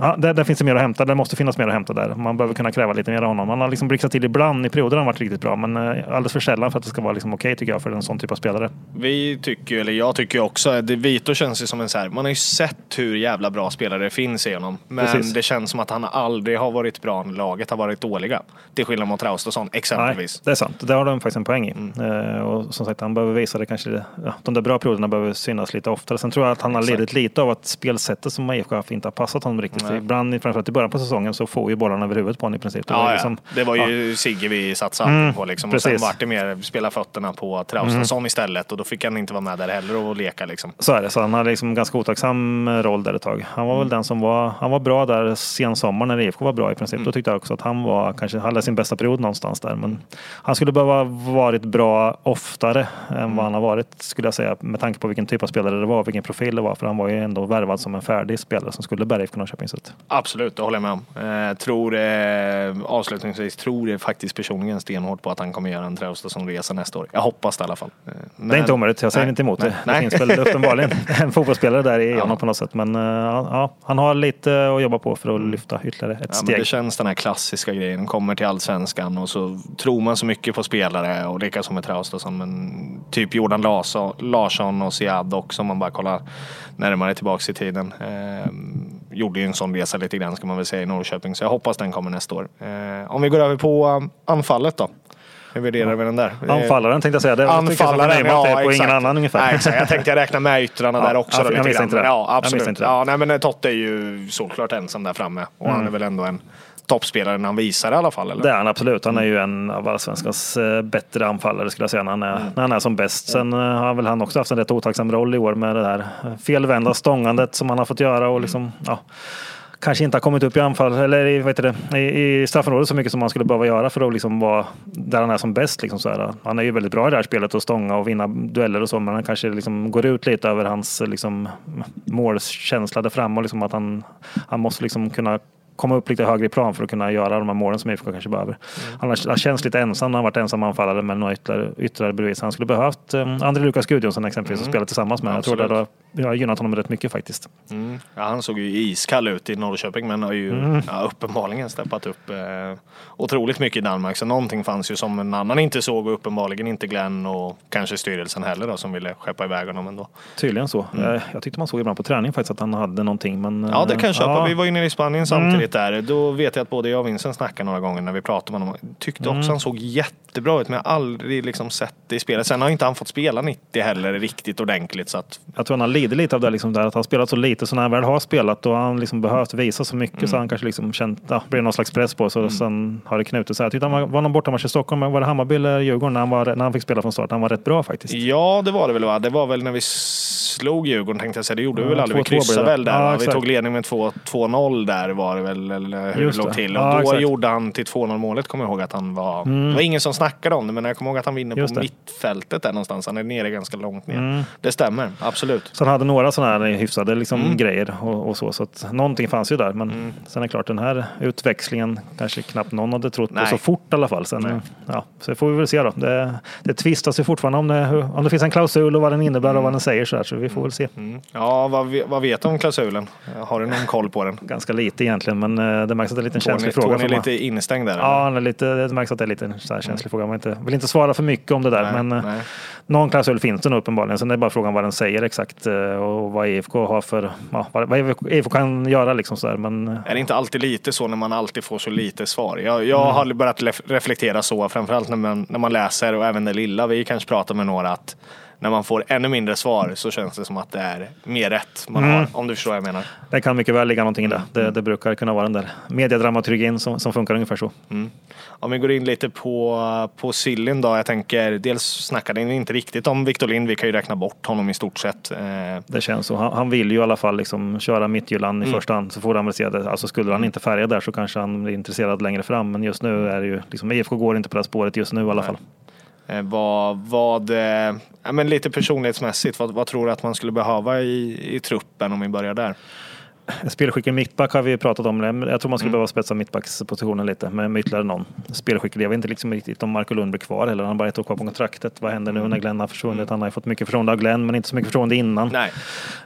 Ja, där, där finns det mer att hämta. Det måste finnas mer att hämta där. Man behöver kunna kräva lite mer av honom. Han har liksom blixtrat till ibland. I perioder har han varit riktigt bra. Men eh, alldeles för sällan för att det ska vara liksom okej tycker jag för en sån typ av spelare. Vi tycker, eller jag tycker också, det Vito känns ju som en så här, man har ju sett hur jävla bra spelare det finns i honom. Men Precis. det känns som att han aldrig har varit bra när laget har varit dåliga. Till skillnad mot Traustason Nej, exempelvis. det är sant. Det har de faktiskt en poäng i. Mm. Eh, och som sagt, han behöver visa det kanske. Ja, de där bra perioderna behöver synas lite oftare. Sen tror jag att han har lidit lite av att spelsättet som IFK haft inte har passat honom riktigt. Nej. Ibland, framförallt i början på säsongen, så får ju bollarna över huvudet på honom i princip. Det Ja, var ja. liksom- det var ja. ju Sigge vi satsade Mm, på liksom. Och sen precis. vart det mer spela fötterna på Traustason istället och då fick han inte vara med där heller och leka liksom. Så är det. Så han hade liksom ganska otacksam roll där ett tag. Han var väl den som var, han var bra där sen sommar när IFK var bra i princip. Då tyckte jag också att han var, kanske hade sin bästa period någonstans där. Men han skulle behöva varit bra oftare än vad han har varit skulle jag säga. Med tanke på vilken typ av spelare det var, vilken profil det var. För han var ju ändå värvad som en färdig spelare som skulle bära IFK Norrköping. Absolut, det håller jag med om. Eh, tror, eh, avslutningsvis tror jag faktiskt personligen stenhårt på att han kommer göra en Traustason-resa nästa år. Jag hoppas det i alla fall. Eh, Det är inte omöjligt, jag säger nej, inte emot nej, det. nej. Det finns väl uppenbarligen en fotbollsspelare där i, i honom på något sätt. Men eh, ja, han har lite att jobba på för att lyfta ytterligare ett Mm. Ja, steg. det känns den här klassiska grejen. Kommer till allsvenskan och så tror man så mycket på spelare och likaså med Traustason. Men typ Jordan Larsson, och Siad också om man bara kollar närmare tillbaks i tiden. Eh, gjorde ju en sån resa lite grann ska man väl säga i Norrköping. Så jag hoppas den kommer nästa år. Eh, om vi går över på um, anfallet då. Hur värderar vi den där? Eh, Anfallaren tänkte jag säga. Det jag Anfallaren, är ja, på exakt. ingen annan ungefär. Nej, exakt. Jag tänkte jag räkna med yttrarna Ja, där också. jag lite misstänkte grann. det. Ja, Jag absolut. misstänkte det. Ja, nej, men Totte är ju såklart ensam där framme. Och han är väl ändå en toppspelare när han visar i alla fall. Eller? Det är han absolut. Han är ju en av allsvenskans eh, bättre anfallare skulle jag säga när han är, när han är som bäst. Sen eh, har väl han också haft en rätt otacksam roll i år med det där eh, felvända stångandet som han har fått göra och liksom, ja, kanske inte har kommit upp i anfall eller i, vad heter det, i, i straffområdet så mycket som han skulle behöva göra för att liksom vara där han är som bäst. Liksom så här. Han är ju väldigt bra i det här spelet att stånga och vinna dueller och så, men han kanske liksom går ut lite över hans liksom, målkänsla där framme och liksom att han, han måste liksom kunna komma upp lite högre i plan för att kunna göra de här målen som IFK kanske behöver. Han har, han känns lite ensam när han varit ensam anfallare med några ytterligare, ytterligare bevis. Han skulle behövt eh, André Lukas Gudjonsson exempelvis och spela tillsammans med. Jag tror det Absolut. har, gynnat honom rätt mycket faktiskt. Mm. Ja, han såg ju iskall ut i Norrköping men har ju Mm. ja, uppenbarligen steppat upp eh, otroligt mycket i Danmark. Så någonting fanns ju som en annan inte såg och uppenbarligen inte Glenn och kanske styrelsen heller då som ville skeppa iväg honom ändå. Tydligen så. Eh, Jag tyckte man såg ibland på träning faktiskt att han hade någonting. Men, Ja det kan jag eh, köpa. ja. Mm. Vi var ju nere i Spanien samtidigt där. Då vet jag att både jag och Vincent snackade några gånger när vi pratade med honom. Tyckte Mm. också han såg jättebra ut men jag har aldrig liksom sett det i spelet. Sen har inte han fått spela 90 heller riktigt ordentligt så att Jag tror han har lidit lite av det, liksom, där, att han spelat så lite. Så när han väl har spelat då har han liksom behövt visa så mycket så han kanske liksom känt, ja, blir någon slags press på så sen har det knutit sig. Jag tyckte han var, var någon bortamatch i Stockholm, var det Hammarby eller Djurgården när han, var, när han fick spela från start? Han var rätt bra faktiskt. Ja, det var det väl va? Det var väl när vi slog Djurgården tänkte jag säga. Det gjorde vi väl aldrig. Vi 2-2 blev kryssade väl där. Ja, vi tog ledning med 2 2-0 där var det väl. Eller hur Just det låg till. Och Ja, då exakt. Mm. gjorde han till 2-0 målet kommer jag ihåg att han var. Det var ingen som snackade om det men jag kommer ihåg att han vinner Just på det. mittfältet där någonstans. Han är nere ganska långt ner. Mm. Det stämmer, absolut. Så han hade några sådana här hyfsade liksom, Mm. grejer och, och så. Så att någonting fanns ju där. Men sen är det klart, den här utväxlingen kanske knappt någon hade trott Nej. på så fort i alla fall. Sen, ja, så får vi väl se då. Det, det tvistas ju fortfarande om det, om det finns en klausul och vad den innebär och vad den säger. Så, här, så vi får väl se. Mm. Ja, vad, vad vet du om klausulen? Har du någon koll på den? Ganska lite egentligen, men eh, det märks att det är en liten känslig fråga. Tony är lite instängd där? Ja, är lite, det märks att det är lite så här känslig fråga. Man inte, vill inte svara för mycket om det där. Nej, men eh, nej. någon klausul finns det nog uppenbarligen. Sen är det bara frågan vad den säger exakt eh, och vad IFK har för, ja, vad IFK kan göra liksom så där. Men Är det inte alltid lite så när man alltid får så lite svar? Jag, jag Mm. har börjat reflektera så, framförallt när man, när man läser och även det lilla. Vi kanske pratar med några att när man får ännu mindre svar så känns det som att det är mer rätt man Mm. har. Om du förstår vad jag menar. det kan mycket väl ligga någonting i det. Det, Mm. det brukar kunna vara den där mediedramaturgin som, som funkar ungefär så. Om vi går in lite på, på Sillin då. Jag tänker, dels snackade ni inte riktigt om Victor Lind. Vi kan ju räkna bort honom i stort sett. Eh, Det känns så. Han, han vill ju i alla fall liksom köra Midtjylland i Mm. första hand. Så får han väl se det. Alltså skulle han inte färga där så kanske han blir intresserad längre fram. Men just nu är det ju liksom, IFK går inte på det spåret just nu i alla fall. Eh, vad, vad, eh, ja, men lite personlighetsmässigt, vad, vad tror du att man skulle behöva i, i truppen om vi börjar där? Spelskicklig mittback har vi pratat om. Jag tror man Mm. skulle behöva spetsa mittbackspositionen lite med, med ytterligare någon spelskicklig. Jag vet inte liksom riktigt om Marco Lund blir kvar eller han har bara ett år kvar på kontraktet. Vad händer nu när Glenn har försvunnit? Han har ju fått mycket förtroende av Glenn men inte så mycket förtroende innan. Nej.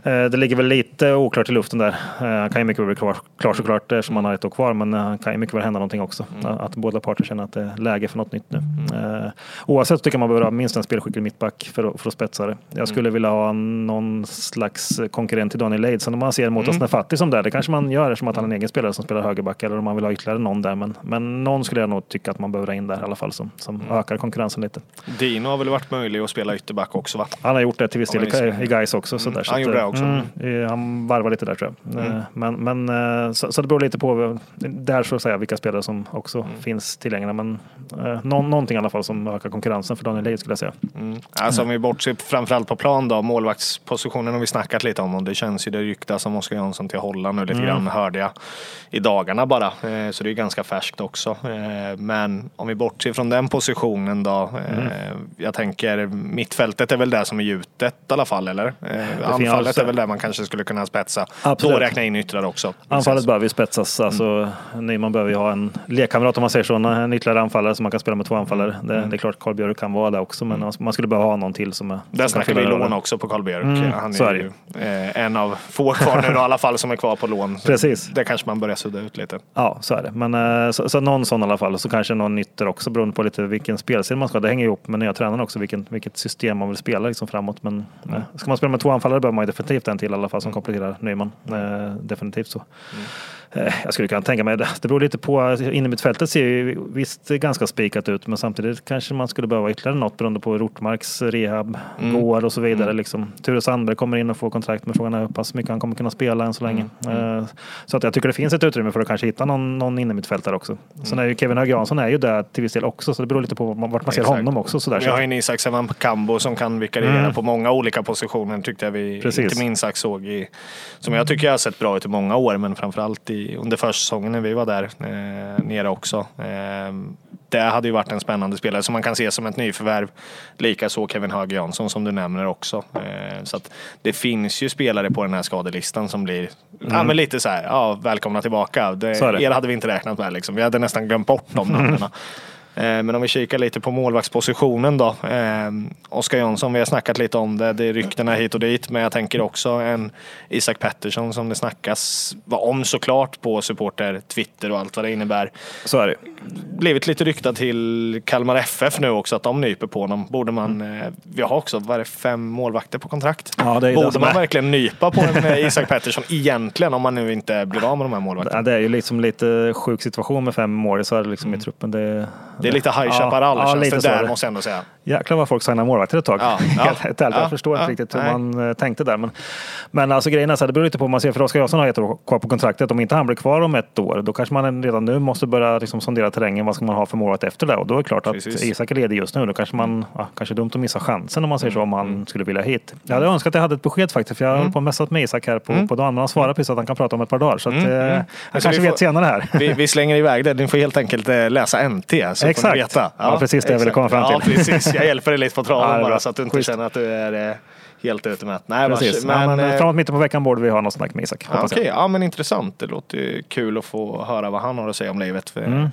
Eh, Det ligger väl lite oklart i luften där. Eh, Han kan ju mycket väl bli kvar, klar såklart eftersom han har ett år kvar men eh, han kan ju mycket väl hända någonting också. Att båda parter känner att det är läge för något nytt nu. Eh, Oavsett så tycker jag man behöver ha minst en spelskicklig mittback för att, för att spetsa det. Jag skulle vilja ha någon slags konkurrent till Daniel Leid. Om man ser mot mm. Fattig som där, det kanske man gör eftersom att han är en egen spelare som spelar högerback eller om man vill ha ytterligare någon där. Men, men någon skulle jag nog tycka att man behöver ha in där i alla fall som, som ökar konkurrensen lite. Dino har väl varit möjlig att spela ytterback också va? Han har gjort det till viss Ja, del men i, Gais också. Så Mm, där, så han gjorde det också. Mm, han varvar lite där tror jag. Eh, Men, men, eh, så, så det beror lite på där så att säga vilka spelare som också Mm. finns tillgängliga. Men eh, någon, någonting i alla fall som ökar konkurrensen för Daniel Leid skulle jag säga. Mm. Alltså om vi bortser framförallt på plan då, målvaktspositionen har vi snackat lite om och det känns ju det ryktas om Oskar Jansson i Holland nu lite Mm. grann hörde jag i dagarna bara. Eh, Så det är ganska färskt också. Eh, Men om vi bortser från den positionen då. eh, Mm. Jag tänker mittfältet är väl det som är gjutet i alla fall eller? Eh, Anfallet alltså- är väl där man kanske skulle kunna spetsa. Absolut. Då räkna in ytterligare också. Anfallet behöver ju spetsas. Alltså, Nyman behöver ju ha en lekkamrat om man säger så. En ytterligare anfallare som man kan spela med två anfallare. Det, det är klart Karl Björk kan vara där också men man skulle behöva ha någon till som är... Där snackar vi lån också på Karl Björk. Mm, Han är är det ju eh, en av få kvar nu då, i alla fall som är kvar på lån. Precis. Det kanske man börjar sudda ut lite. Ja, så är det. Men, eh, så, så någon sån i alla fall. Så kanske någon ytter också beroende på lite vilken spelstil man ska. Det hänger ihop med nya tränaren också, vilken, vilket system man vill spela liksom framåt. Men eh, ska man spela med två anfallare behöver man ju definitivt en till i alla fall som kompletterar Nyman. Eh, definitivt så. Eh, Jag skulle kunna tänka mig det. Det beror lite på. Innermittfältet ser ju visst ganska spikat ut, men samtidigt kanske man skulle behöva ytterligare något beroende på hur Rortmarks rehab går och så vidare. Liksom. Ture Sandberg kommer in och får kontrakt, men frågan är hur pass mycket han kommer kunna spela än så länge. Eh, Så att jag tycker det finns ett utrymme för att kanske hitta någon, någon innermittfältare också. Sen är ju Kevin Hög Jansson är ju där till viss del också, så det beror lite på vart man ser Exakt. honom också. Sådär. Vi har att- en Isak Kambo som kan vikariera Mm. på många olika positioner tyckte jag vi, Precis. inte minst såg i, som jag tycker jag har sett bra ut i många år men framförallt i, under försäsongen när vi var där eh, nere också. Eh, det hade ju varit en spännande spelare som man kan se som ett nyförvärv. Likaså Kevin Hög Jansson som du nämner också. Eh, så att det finns ju spelare på den här skadelistan som blir ja, men lite så här, ja, välkomna tillbaka. Det, Mm. Så det. er hade vi inte räknat med liksom. Vi hade nästan glömt bort de namnen. Eh, Men om vi kikar lite på målvaktspositionen då. Eh, Oskar Jansson, vi har snackat lite om det. Det är ryktena hit och dit. Men jag tänker också en Isak Pettersson som det snackas om såklart på supporter Twitter och allt vad det innebär. Så är det. Blivit lite ryktad till Kalmar FF nu också att de nyper på honom. Borde man, eh, vi har också, vad är det, fem målvakter på kontrakt? Ja, det är det Borde som man är. verkligen nypa på en Isak Pettersson egentligen om man nu inte blir av med de här målvakterna? Ja, det är ju liksom lite sjuk situation med fem målisar liksom i truppen. Det, Det är lite High Chaparral ja, känns det där det. måste jag ändå säga. Jäklar vad folk signar målvakter ett tag. Ja, Helt ja, jag förstår inte riktigt hur nej. man eh, tänkte där. Men, men alltså grejen är så här, det beror lite på vad man ser. För Oskar Jansson har ett år kvar på kontraktet. Om inte han blir kvar om ett år, då kanske man redan nu måste börja liksom sondera terrängen. Vad ska man ha för målvakt efter det? Och då är det klart att Precis. Isak är ledig just nu. Då kanske man, ja, kanske dumt att missa chansen om man säger så, om Mm. han skulle vilja hit. Jag hade önskat att jag hade ett besked faktiskt, för jag håller på och messat med Isak här på, på dagen. Men han svarar precis att han kan prata om ett par dagar. Så att, eh, jag Alltså, kanske vi vet får- senare här. Vi, vi slänger iväg det. Ni får helt enkelt eh, läsa NT. Så får Exakt. veta. Ja, precis det jag ville komma fram Ja, till. precis. Jag hjälper dig lite på Ja, traven bara så att du inte Schysst. känner att du är eh, helt utmätt. Nej, Precis. Men, men, men, eh, framåt mitten på veckan borde vi ha något snack med Isak. Ja. Okej, ja men intressant. Det låter kul att få höra vad han har att säga om livet. För Mm.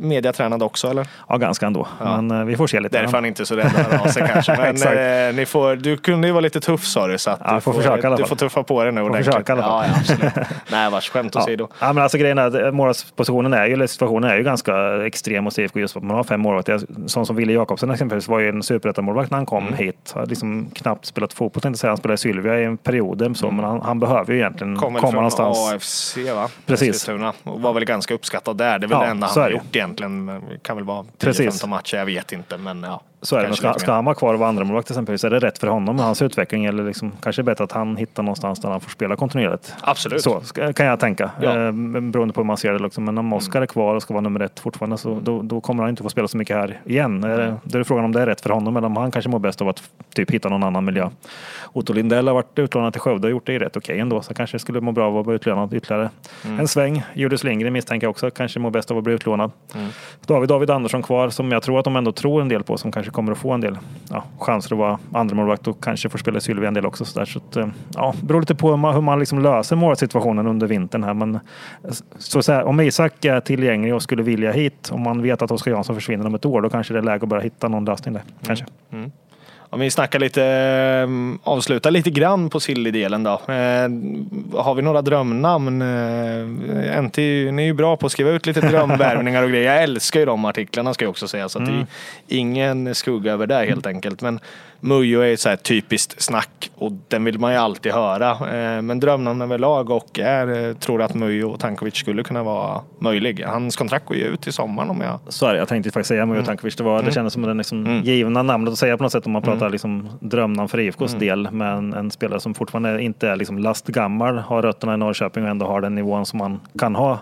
Mediatränad också eller? Ja, ganska ändå. Ja. Men eh, vi får se lite. Därför är han inte så rädd att höra av sig kanske. Men eh, ni får, du kunde ju vara lite tuff sa du. Så att Ja, du, får försöka du får tuffa på dig nu ordentligt. försöka. Ja, ja, absolut. Nej, vars skämt Ja. åsido. Ja, men alltså grejen är att eh, målvaktspositionen är ju, eller situationen är ju ganska extrem hos IFK just för att man har fem målvakter. Sån som Wille Jakobsen exempelvis var ju en superettamålvakt när han kom Mm. hit. Har liksom knappt spelat fotboll, tänkte säga. Han spelade i Sylvia i en period, så, men han, han behöver ju egentligen Kom komma väl från någonstans. AFC va? Precis. Och var väl ganska uppskattad där. Det är väl Ja, det enda han har det. Gjort egentligen. Det kan väl vara Precis. 10-15 matcher, jag vet inte. Men ja. Så är det. Men ska, han vara kvar och vara andra målvakt exempelvis, är det rätt för honom med hans utveckling? Eller liksom, kanske är det bättre att han hittar någonstans där han får spela kontinuerligt? Absolut. Så kan jag tänka, Ja. eh, beroende på hur man ser det. Liksom. Men om Oskar är kvar och ska vara nummer ett fortfarande så då, då kommer han inte få spela så mycket här igen. Mm. Då är det frågan om det är rätt för honom eller om han kanske mår bäst av att typ hitta någon annan miljö. Otto Lindell har varit utlånad till Skövde och gjort det rätt okej ändå. Så kanske skulle må bra av att vara utlånad ytterligare en sväng. Julius Lindgren misstänker jag också kanske mår bäst av att bli utlånad. Då har vi David Andersson kvar som jag tror att de ändå tror en del på som kanske kommer att få en del ja, chanser att vara andra målvakt och kanske får spela i Sylvia en del också. Så, där. så att, eh, ja, det beror lite på hur man, hur man liksom löser målsituationen under vintern här. Men eh, så, så här, om Isak är tillgänglig och skulle vilja hit, om man vet att Oskar Jansson försvinner om ett år, då kanske det är läge att börja hitta någon lösning där. Kanske. Mm. Mm. Om vi snackar lite, eh, avslutar lite grann på Silly-delen då. Eh, har vi några drömnamn? Eh, NT, ni är ju bra på att skriva ut lite drömvärvningar och grejer. Jag älskar ju de artiklarna ska jag också säga. Så att det är ingen skugga över det helt enkelt. Men Mujo är så här typiskt snack och den vill man ju alltid höra. Eh, men drömnamn överlag och är, eh, tror att Mujo och Tankovic skulle kunna vara möjlig. Hans kontrakt går ju ut i sommaren om jag Så är det. Jag tänkte faktiskt säga Mujo Tankovic. Det, var, det kändes som den liksom givna namnet att säga på något sätt om man pratar liksom drömnamn för IFKs del. Men en spelare som fortfarande inte är liksom lastgammal, har rötterna i Norrköping och ändå har den nivån som man kan ha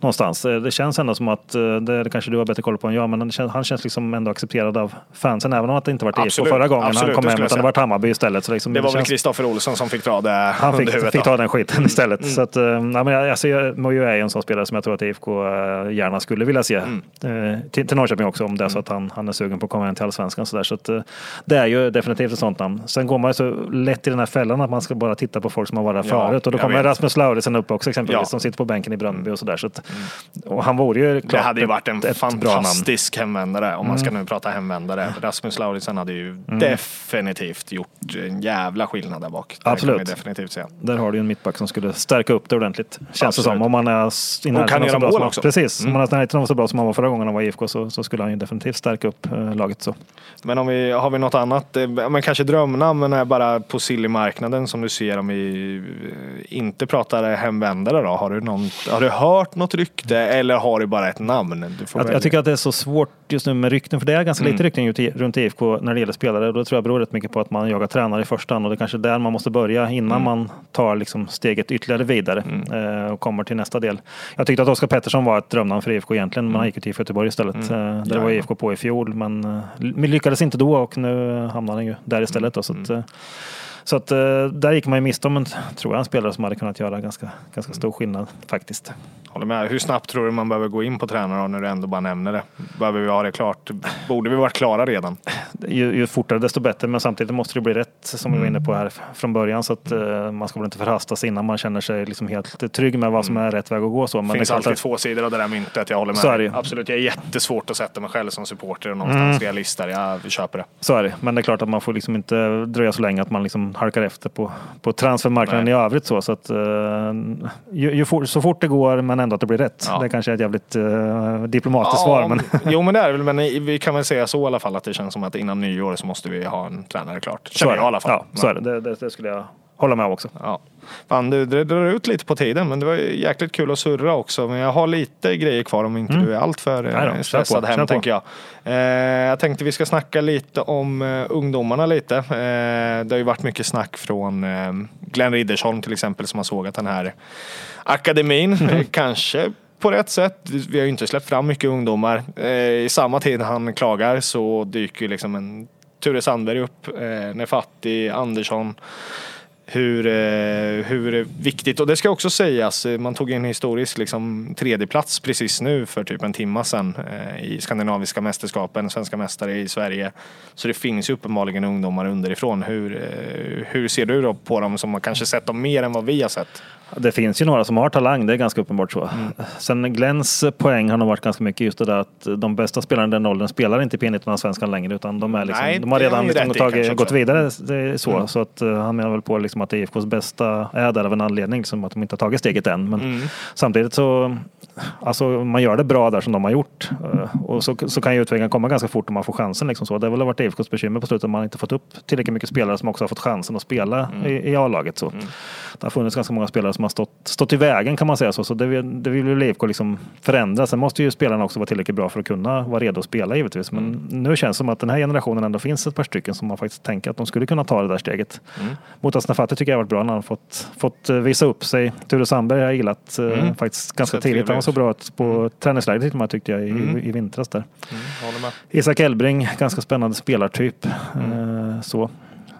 någonstans. Eh, Det känns ändå som att, det, det kanske du har bättre koll på än jag, men han känns, liksom ändå accepterad av fansen. Även om det inte varit IFK förra gången. Han kom det hem, utan det var Hammarby istället. Så liksom, Det var väl känns- Kristoffer Olsson som fick dra det han fick, huvudet. fick ta den skiten istället. Mm. Så att, eh, ja, men jag, alltså, Mojo är ju en sån spelare som jag tror att IFK eh, gärna skulle vilja se Mm. eh, till, till Norrköping också om det är så att han, han är sugen på att komma hem till Allsvenskan. Så, där. så att, det är ju definitivt ett sånt namn. Sen går man ju så lätt i den här fällan att man ska bara titta på folk som har varit där Ja, förut. Och då kommer. Rasmus Lauritsen upp också exempelvis, Ja. Mm. som sitter på bänken i Bröndby och sådär. Så att, och han vore ju Det klart hade ju varit en. Mm. fantastisk hemvändare om man ska nu prata hemvändare. Rasmus Lauritsen hade ju definitivt gjort en jävla skillnad där bak. Absolut. definitivt säga. Där har du ju en mittback som skulle stärka upp det ordentligt. Känns det som. Om man är s- i närheten av så bra som han- också. Mm. Precis. Om man är närheten av så bra som han var förra gången han var i IFK så, så skulle han ju definitivt stärka upp eh, laget. Så. Men om vi, har vi något annat, eh, men kanske drömnamn, är bara på silly-marknaden som du ser om vi eh, inte pratar hemvändare då? Har du, någon, har du hört något rykte eller har du bara ett namn? Jag, jag tycker att det är så svårt just nu med rykten, för det är ganska Mm. lite rykten runt- IFK när det gäller spelare. Det tror jag beror rätt mycket på att man jagar tränare i första hand och det är kanske där man måste börja innan Mm. man tar liksom steget ytterligare vidare eh, och kommer till nästa del. Jag tyckte att Oskar Pettersson var ett drömnamn för IFK egentligen, men han gick ju till IFK Göteborg istället. Eh, där Mm. Var. IFK på i fjol, men eh, lyckades inte då och nu hamnar han ju där istället. Då, så Mm. att, eh, så att eh, där gick man ju miste om en, tror jag, en spelare som hade kunnat göra ganska, ganska stor skillnad faktiskt. Håller med. Hur snabbt tror du man behöver gå in på tränare när du ändå bara nämner det? Behöver vi ha det klart? Borde vi varit klara redan? Ju, ju fortare desto bättre, men samtidigt måste det bli rätt som vi var inne på här från början. Så att eh, man ska väl inte förhasta sig innan man känner sig liksom helt trygg med vad som är rätt väg att gå. Så. Men Det finns det alltid att, två sidor av det där myntet. Jag håller med. Så är det. Absolut, jag är jättesvårt att sätta mig själv som supporter och någonstans realist där. Jag köper det. så är det. Men det är klart att man får liksom inte dröja så länge att man liksom halkar efter på, på transfermarknaden Nej. i övrigt. Så, så, att, eh, ju, ju for, så fort det går, men ändå att det blir rätt. Ja. Det kanske är ett jävligt eh, diplomatiskt svar. Men, Jo men det är det väl, men vi kan väl säga så i alla fall att det känns som att innan nyår så måste vi ha en tränare klart. så Känner jag i det. alla fall. Ja, så är det. Det, det, det skulle jag hålla med om också. Ja. Fan du, det drar ut lite på tiden men det var jäkligt kul att surra också. Men jag har lite grejer kvar om inte du är allt för Mm. Nej då, eh, stressad på, hem tänker jag. Eh, jag tänkte vi ska snacka lite om eh, ungdomarna lite. Eh, det har ju varit mycket snack från eh, Glenn Riddersholm till exempel som har sågat den här akademin. Mm. Eh, kanske på rätt sätt. Vi har ju inte släppt fram mycket ungdomar. Eh, I samma tid han klagar så dyker ju liksom en Ture Sandberg upp, eh, Nefatti, Andersson. Hur, eh, hur viktigt, och det ska också sägas, eh, man tog en historisk liksom, tredjeplats precis nu för typ en timma sedan eh, i skandinaviska mästerskapen, svenska mästare i Sverige. Så det finns ju uppenbarligen ungdomar underifrån. Hur, eh, hur ser du då på dem som har kanske sett dem mer än vad vi har sett? Det finns ju några som har talang, det är ganska uppenbart så. Sen Glens poäng har nog varit ganska mycket just det där att de bästa spelarna i den åldern spelar inte i P19 svenskan längre utan de, är liksom, Nej, de har redan liksom rätt tagit, gått vidare. Det är så så att, eh, han menar väl på liksom att IFKs bästa är där av en anledning, liksom att de inte har tagit steget än. Men samtidigt så Alltså man gör det bra där som de har gjort eh, och så, så kan ju utvecklingen komma ganska fort om man får chansen. Liksom så. Det har väl varit IFKs bekymmer på slutet. Man har inte fått upp tillräckligt mycket spelare som också har fått chansen att spela i, i A-laget. Så. Det har funnits ganska många spelare som har stått, stått i vägen kan man säga. Så, så det, vill, det vill väl IFK liksom förändra. Sen måste ju spelarna också vara tillräckligt bra för att kunna vara redo att spela givetvis. Men nu känns det som att den här generationen ändå finns ett par stycken som man faktiskt tänker att de skulle kunna ta det där steget. Mm. Motas Nafati tycker jag har varit bra när han fått, fått eh, visa upp sig. Ture Sandberg har jag gillat eh, faktiskt ganska tidigt. Han så bra ut på träningslägret till och med, tyckte jag i, i vintras där. Med. Isak Elbring, ganska spännande spelartyp. Eh, så.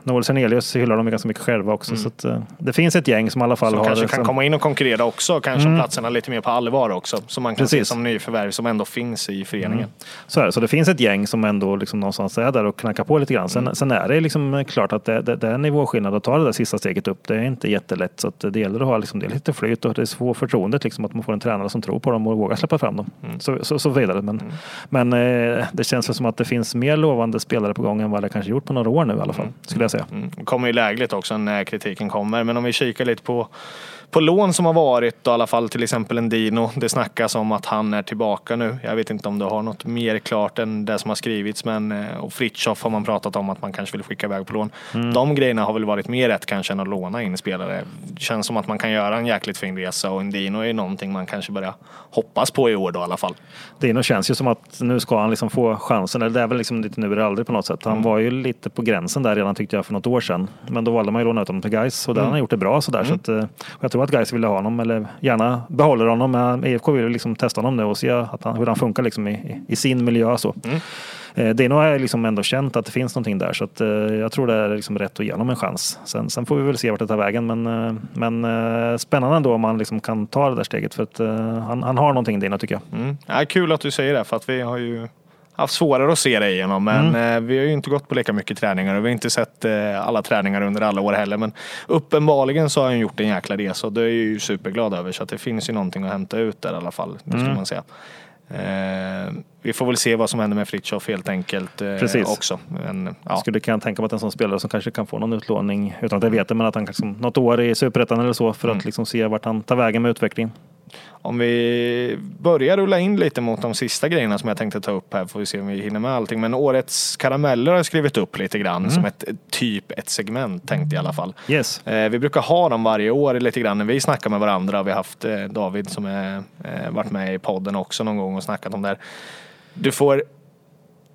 Noel Sernelius hyllar de ganska mycket själva också. Så att, eh, det finns ett gäng som i alla fall Som har... kanske kan som- komma in och konkurrera också, kanske om platserna lite mer på allvar också. Som man kan se Precis. som nyförvärv som ändå finns i föreningen. Så, är det. så det finns ett gäng som ändå liksom någonstans är där och knackar på lite grann. Sen, Mm. sen är det liksom klart att det, det, det är en nivåskillnad att ta det där sista steget upp. Det är inte jättelätt. Så det gäller att ha liksom, det lite flyt och det är få förtroendet. Liksom, att man får en tränare som tror på dem och vågar släppa fram dem. Mm. Så, så, så vidare. Men, men eh, det känns väl som att det finns mer lovande spelare på gång än vad det kanske gjort på några år nu i alla fall. Skulle jag säga. Mm. Kommer ju lägligt också när kritiken kommer. Men om vi kikar lite på, på lån som har varit, och i alla fall till exempel en Dino. Det snackas om att han är tillbaka nu. Jag vet inte om du har något mer klart än det som har skrivits. Men, eh, och Fritiof har man pratat om att man kanske vill skicka iväg på lån. De grejerna har väl varit mer rätt kanske än att låna in spelare. Känns som att man kan göra en jäkligt fin resa och en Dino är någonting man kanske börjar hoppas på i år då i alla fall. Dino känns ju som att nu ska han liksom få chansen. Eller det är väl liksom lite nu eller aldrig på något sätt. Han var ju lite på gränsen där redan tyckte jag för något år sedan. Men då valde man ju låna ut honom till Gais och där har han gjort det bra sådär. Så att, eh, jag tror att guys ville ha honom eller gärna behåller honom. Men IFK vill liksom testa honom nu och se att han, hur han funkar liksom i, i sin miljö. Så. Mm. Eh, Det är nog liksom ändå känt att det finns någonting där så att, eh, jag tror det är liksom rätt att ge honom en chans. Sen, sen får vi väl se vart det tar vägen men, eh, men eh, spännande ändå om han liksom kan ta det där steget för att han, han har någonting Dino tycker jag. Mm. Ja, kul att du säger det för att vi har ju haft svårare att se det igenom men Mm. eh, vi har ju inte gått på lika mycket träningar och vi har inte sett eh, alla träningar under alla år heller men uppenbarligen så har han gjort en jäkla resa och det är jag ju superglad över så att det finns ju någonting att hämta ut där i alla fall. Det Mm. man säga. Eh, vi får väl se vad som händer med Fritiof helt enkelt eh, Precis. också. Men, ja. Skulle kunna tänka mig att en sån spelare som kanske kan få någon utlåning utan att jag vet det men att han liksom, något år i Superettan eller så för Mm. att liksom se vart han tar vägen med utvecklingen. Om vi börjar rulla in lite mot de sista grejerna som jag tänkte ta upp här får vi se om vi hinner med allting. Men årets karameller har jag skrivit upp lite grann Mm. som ett typ ett segment tänkte jag i alla fall. Yes. Eh, vi brukar ha dem varje år lite grann när vi snackar med varandra. Vi har haft eh, David som är, eh, varit med i podden också någon gång och snackat om det här. Du får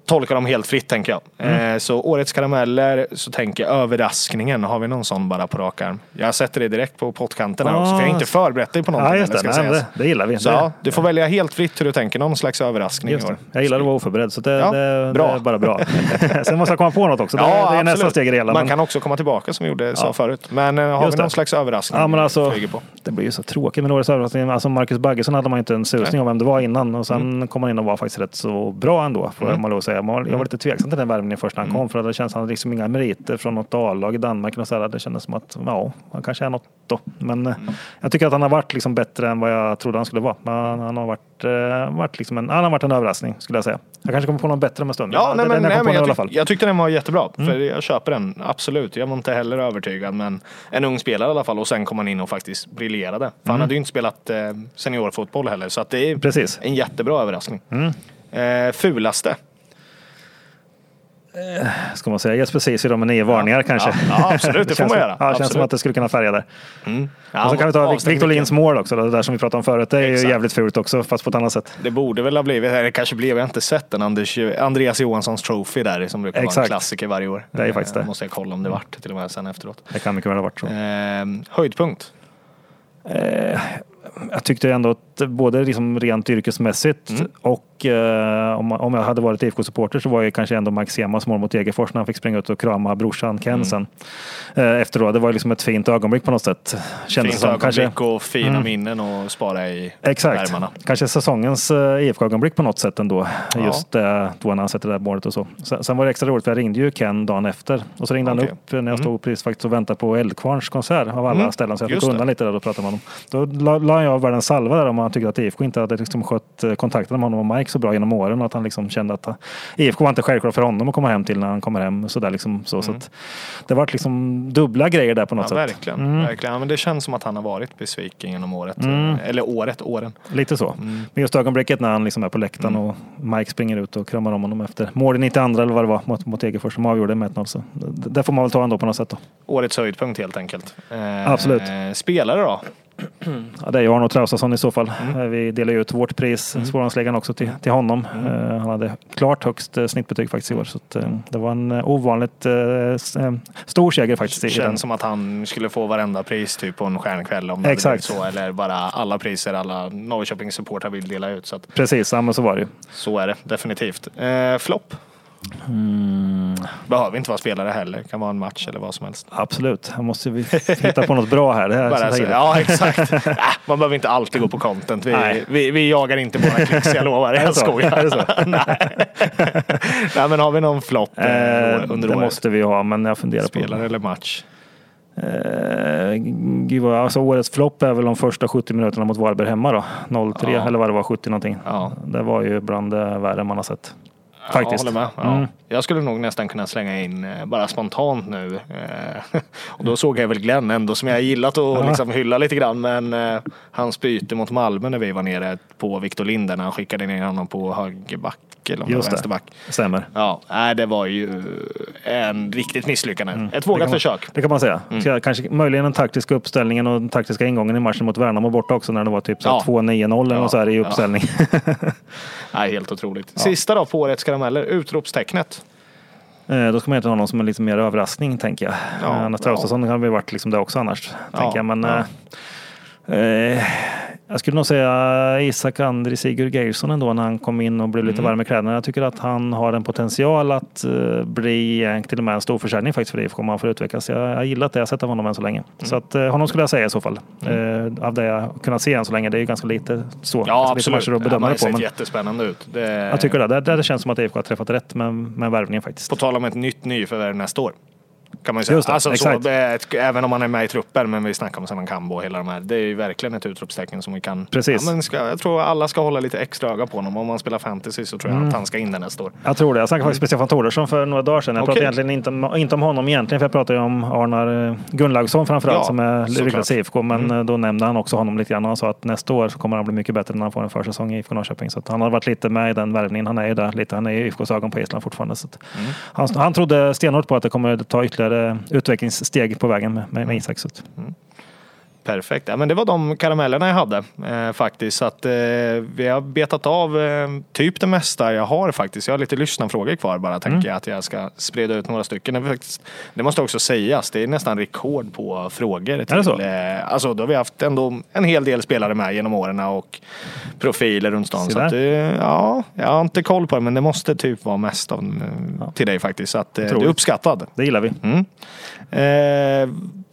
tolka dem helt fritt tänker jag. Mm. Eh, så årets karameller så tänker jag överraskningen. Har vi någon sån bara på rak arm? Jag sätter det direkt på pottkanten här också för jag har inte förberett dig på någonting. Ja, just det. Nej, det, det gillar vi. Så ja, du får välja helt fritt hur du tänker. Någon slags överraskning Just det. Jag gillar att vara oförberedd så det, Ja, det, bra. det är bara bra. Sen måste jag komma på något också. Det, det är absolut. nästa steg i det hela. Man men- kan också komma tillbaka som vi gjorde, sa Ja. förut. Men eh, har Just vi någon slags överraskning Ja, men alltså, på? det blir ju så tråkigt med årets överraskning. Alltså Marcus Baggesson hade man inte en susning. Mm. om vem det var innan och sen kom han in och var faktiskt rätt så bra ändå får man lov att säga. Man- Jag var lite tveksam till den värvningen först när Mm. han kom för det känns han liksom inga meriter från något A-lag i Danmark. Och så här. Det kändes som att ja, han kanske är något då. Men eh, Mm. jag tycker att han har varit liksom bättre än vad jag trodde han skulle vara. Men han har varit, eh, varit, liksom en, han har varit en överraskning skulle jag säga. Jag kanske kommer på någon bättre om en stund. Ja, nej, men, nej, men jag, tyck. Mm. jag tyckte den var jättebra. För jag köper den, absolut. Jag var inte heller övertygad. Men en ung spelare i alla fall. Och sen kom han in och faktiskt briljerade. För Mm. han hade ju inte spelat eh, seniorfotboll heller. Så att det är Precis. en jättebra överraskning. Mm. Eh, fulaste? Ska man säga Jesper Ceesay då med nio varningar kanske? Ja, ja, absolut, det får man göra. Ja, känns som att det skulle kunna färga där. Mm. Ja, och så kan vi ta Victor. Lins mål också, det där som vi pratade om förut. Det är Exakt. ju jävligt fult också, fast på ett annat sätt. Det borde väl ha blivit, eller kanske blev, jag har inte sett den, Anders, Andreas Johanssons trophy där som brukar vara en Exakt. klassiker varje år. Det är faktiskt Eh, det. Måste jag kolla om det vart till och med sen efteråt. Det kan mycket väl ha varit så. Eh, höjdpunkt? Jag tyckte ändå att både liksom rent yrkesmässigt Mm. och eh, om, om jag hade varit IFK-supporter så var ju kanske ändå Max Semas mål mot Degerfors när han fick springa ut och krama brorsan Ken Mm. Eh, efteråt. Det var liksom ett fint ögonblick på något sätt. Kändes Fint som. ögonblick Kanske, och fina Mm. minnen och spara i Exakt. ärmarna. Kanske säsongens uh, IFK-ögonblick på något sätt ändå. Ja. Just uh, då när han sätter det där målet och så. Sen, sen var det extra roligt för jag ringde ju Ken dagen efter. Och så ringde Okej. han upp när jag Mm. stod precis faktiskt och väntade på Eldkvarns konsert av alla Mm. ställen. Så jag Just fick det. undan lite där och prata med honom. Då la, la jag världens salva där om han tyckte att IFK inte hade liksom skött eh, kontakten med honom och Mike så bra genom åren. Och att han liksom kände att uh, IFK var inte självklart för honom att komma hem till när han kommer hem. Så där liksom, så, så att det var liksom dubbla grejer där på något Mm. Ja, sätt. verkligen. Mm. verkligen. Men det känns som att han har varit besviken genom året. Mm. Eh, Eller året, åren. Lite så. Mm. Men just ögonblicket när han liksom är på läktaren och Mike springer ut och kramar om honom efter mål i 92 eller vad det var mot, mot Degerfors som avgjorde med 1-0. Så det, det får man väl ta ändå på något sätt. Då. Årets höjdpunkt helt enkelt. Eh, Absolut. Spelare då? Ja, det är ju Arno Traustason i så fall. Mm. Eh, Vi delar ju ut vårt pris, mm. Smålandsligan också, till, till honom. Mm. Eh, han hade klart högst eh, snittbetyg faktiskt i år. Så att, eh, det var en ovanligt eh, stor seger faktiskt. Den. Känns som att han skulle få varenda pris typ på en stjärnkväll om det Exakt. så. Eller bara alla priser alla Norrköpings supportrar vill dela ut. Så, att, Precis, ja, men så var det ju. så är det definitivt. Eh, Flopp? Mm. Behöver inte vara spelare heller. Kan vara en match eller vad som helst. Absolut, här måste vi hitta på något bra här. Det här är Bara så ja exakt. äh, man behöver inte alltid gå på content. Vi, vi, vi jagar inte bara klicks, jag lovar. Det Jag skojar. Det? Nej. Nej men har vi någon flopp eh, Eh, under det året? måste vi ha, men jag funderar på Spelare eller match? Eh, gud vad, alltså årets flopp är väl de första 70 minuterna mot Varberg hemma då. 0-3 Ja. eller vad det var, 70 någonting. Ja. Det var ju bland det värre man har sett. Faktiskt. Jag håller med. Ja. Mm. Jag skulle nog nästan kunna slänga in eh, bara spontant nu. eh, och då såg jag väl Glenn ändå som jag gillat och Ja. liksom hylla lite grann. Men eh, hans byte mot Malmö när vi var nere på Victor Linder när han skickade ner honom på högerback eller om Just det. vänsterback. Stämmer. Ja, nej, det var ju en riktigt misslyckande. Ett Mm. Det vågat försök. Det kan man säga. Mm. Så Kanske, möjligen den taktiska uppställningen och den taktiska ingången i matchen mot Värnamo borta också när det var typ så här Ja. 2-9-0 eller Ja, något så här i ja. uppställning. Nej, helt otroligt. Sista då på årets karameller, utropstecknet. Eh, Då ska man inte ha någon som är lite mer överraskning tänker jag. Ja, Ja, Anna Traustason har väl varit liksom det också annars. Ja, tänker jag. Men ja. eh, Eh, jag skulle nog säga Isak Andri Sigurd Geirsson ändå när han kom in och blev lite Mm. varm i kläderna. Jag tycker att han har en potential att eh, bli till och med en stor försäljning faktiskt för IFK om han får utvecklas. Jag har gillat det jag har sett av honom än så länge. Mm. Så att, eh, honom skulle jag säga i så fall. Eh, av det jag kunnat se än så länge. Det är ju ganska lite så. Ja, lite absolut. matcher att Han bedöma har det ju på. sett Men jättespännande ut. Det... jag tycker det. Där, där det känns som att IFK har träffat rätt med, med värvningen faktiskt. På tal om ett nytt nyförvärv nästa år. Kan man ju säga. Alltså, så, exakt. ett, även om man är med i truppen, men vi snackar om Seman Kambo och hela de här. Det är ju verkligen ett utropstecken som vi kan... Precis. Ja, men ska, jag tror alla ska hålla lite extra öga på honom. Om man spelar fantasy så tror jag Mm. att han ska in där nästa år. Jag tror det. Jag snackade faktiskt med Stefan Thoresson för några dagar sedan. Jag Okej. pratade egentligen inte om, inte om honom egentligen, för jag pratade ju om Arnar eh, Gunnlaugsson framförallt Ja, som är ryktad IFK. Men Mm. eh, då nämnde han också honom lite grann. Han sa att nästa år så kommer han bli mycket bättre när han får en försäsong i IFK Norrköping. Så att han har varit lite med i den värvningen. Han är ju där lite. Han är i IFKs ögon på Island fortfarande. Så Mm. han, han trodde stenhårt på att det kommer ta ytterligare ytterligare utvecklingssteg på vägen med, med, med Isak. Mm. Perfekt. Ja, men det var de karamellerna jag hade eh, faktiskt. Så att, eh, vi har betat av eh, typ det mesta jag har faktiskt. Jag har lite lyssnarfrågor kvar bara. Tänker jag att jag ska sprida ut några stycken. Det, är faktiskt, det måste också sägas. Det är nästan rekord på frågor. Till, det så? Eh, alltså, då har vi haft ändå en hel del spelare med genom åren och profiler runt stan. Så att, eh, ja, jag har inte koll på det men det måste typ vara mest av, eh, till dig faktiskt. Så att, eh, du är uppskattad. det gillar vi. Mm.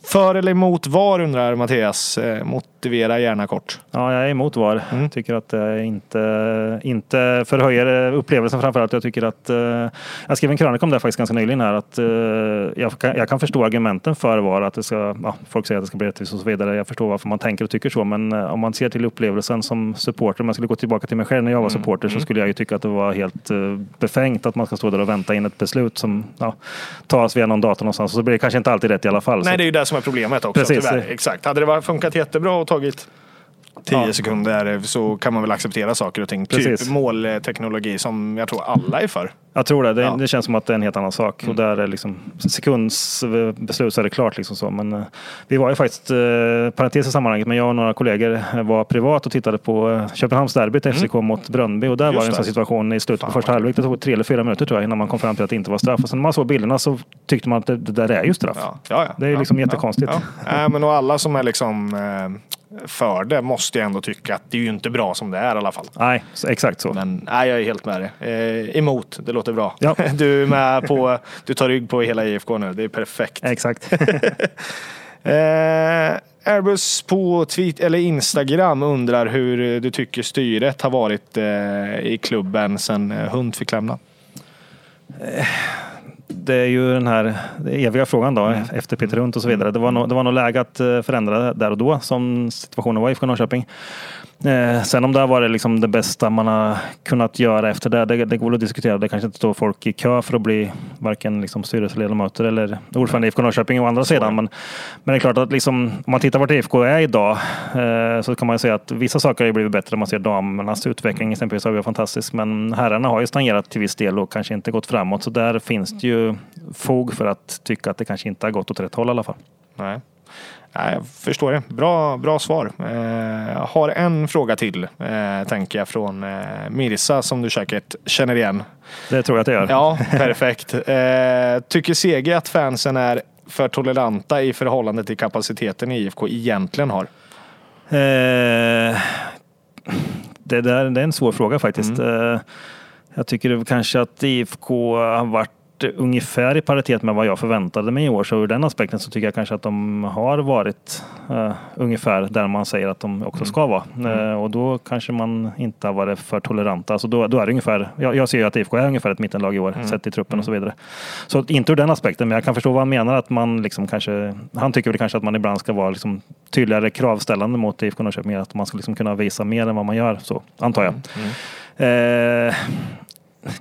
Eh, för eller emot VAR undrar Mattias. Eh, motivera gärna kort. Ja, jag är emot VAR. Mm. Tycker att det inte, inte förhöjer upplevelsen framförallt. Jag tycker att, eh, jag skrev en krönika om det faktiskt ganska nyligen här, att eh, jag, kan, jag kan förstå argumenten för VAR, att det ska, ja, folk säger att det ska bli rättvist och så vidare. Jag förstår varför man tänker och tycker så, men eh, om man ser till upplevelsen som supporter, om jag skulle gå tillbaka till mig själv när jag var Mm. supporter, så skulle jag ju tycka att det var helt eh, befängt att man ska stå där och vänta in ett beslut som ja, tas via någon dator någonstans. Och så blir det kanske inte alltid rätt i alla fall. Nej, det är ju det som är problemet också. Precis. Tyvärr. Exakt. Hade det funkat jättebra och tagit 10 Ja. sekunder så kan man väl acceptera saker och ting. Precis. Typ målteknologi som jag tror alla är för. Jag tror det. Det, Ja. Mm. det känns som att det är en helt annan sak. Och där är liksom sekundsbeslut så är det klart. Liksom så. Men, eh, vi var ju faktiskt, eh, parentes i sammanhanget, men jag och några kollegor eh, var privat och tittade på eh, Köpenhamnsderbyt, FCK mot Brönnby. Och där Mm. Just var det en sån situation i slutet Fan, på första halvlek. Det tog tre eller fyra minuter tror jag innan man kom fram till att det inte var straff. Och sen när man såg bilderna så tyckte man att det, det där är ju straff. Ja. Det är ju liksom jättekonstigt. Ja. Men och alla som är liksom för det måste ju ändå tycka att det är ju inte bra som det är i alla fall. Nej, exakt så. Men nej, jag är helt med dig. Eh, emot, det låter bra. Ja. Du är med på, du tar rygg på hela IFK nu. Det är perfekt. Exakt. Eh, Airbus på tweet, eller Instagram undrar hur du tycker styret har varit eh, i klubben sen eh, Hund fick lämna. Det är ju den här eviga frågan då, Mm. efter Peter Hunt och så vidare. Det var, nog, det var nog läge att eh, förändra där och då, som situationen var i IFK Norrköping. Eh, sen om det har varit liksom det bästa man har kunnat göra efter det, det, det går väl att diskutera. Det kanske inte står folk i kö för att bli varken liksom styrelseledamöter eller ordförande i IFK Norrköping å andra sidan. Men, men det är klart att liksom, om man tittar vart IFK är idag eh, så kan man ju säga att vissa saker har blivit bättre. Man ser damernas utveckling exempelvis har varit fantastisk. Men herrarna har ju stagnerat till viss del och kanske inte gått framåt. Så där finns det ju fog för att tycka att det kanske inte har gått åt rätt håll i alla fall. Nej. Nej, jag förstår det. Bra, bra svar. Eh, jag har en fråga till, eh, tänker jag, från eh, Mirsa som du säkert känner igen. Det tror jag att det gör. Ja, perfekt. Eh, tycker CG att fansen är för toleranta i förhållande till kapaciteten IFK egentligen har? Eh, det, där, det är en svår fråga faktiskt. Eh, jag tycker kanske att IFK har varit ungefär i paritet med vad jag förväntade mig i år. Så ur den aspekten så tycker jag kanske att de har varit eh, ungefär där man säger att de också ska vara. Eh, och då kanske man inte har varit för toleranta. Alltså då, då är det ungefär, jag, jag ser ju att IFK är ungefär ett mittenlag i år, sett i truppen och så vidare. Så inte ur den aspekten, men jag kan förstå vad han menar. Att man liksom kanske, han tycker väl kanske att man ibland ska vara liksom tydligare kravställande mot IFK Norrköping. Att man ska liksom kunna visa mer än vad man gör, så antar jag. Eh,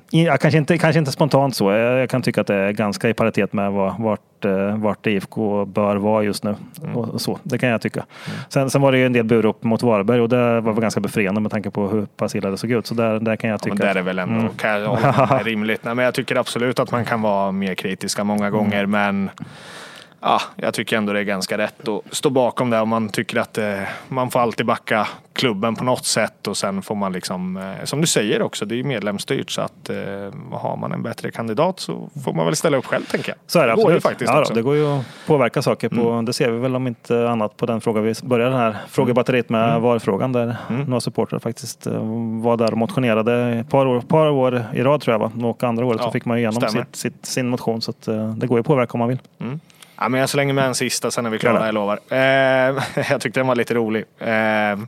Ja, kanske, inte, kanske inte spontant så. Jag jag kan tycka att det är ganska i paritet med vad, vart, eh, vart IFK bör vara just nu. Och och så, det kan jag tycka. Sen, sen var det ju en del burop mot Varberg och det var väl ganska befriande med tanke på hur pass illa det såg ut. Så där, där kan jag Ja, tycka. men där är väl ändå kan jag rimligt. Nej, men jag tycker absolut att man kan vara mer kritiska många gånger, men ja, jag tycker ändå det är ganska rätt att stå bakom det. Om man tycker att eh, man får alltid backa klubben på något sätt. Och sen får man liksom, eh, som du säger också, det är ju medlemsstyrt. Så att eh, har man en bättre kandidat så får man väl ställa upp själv tänker jag. Så är det, går ju absolut. faktiskt ja, då, det går ju att påverka saker på, det ser vi väl om inte annat på den fråga vi började den här frågebatteriet med. VAR-frågan där. Några supportrar faktiskt eh, var där och motionerade ett par år, par år i rad tror jag va? och andra året Ja, så fick man igenom sitt, sitt, sin motion. Så att, eh, det går ju att påverka om man vill. Ja, men jag slänger med en sista, sen är vi klara, jag lovar. Eh, jag tyckte den var lite rolig. Eh,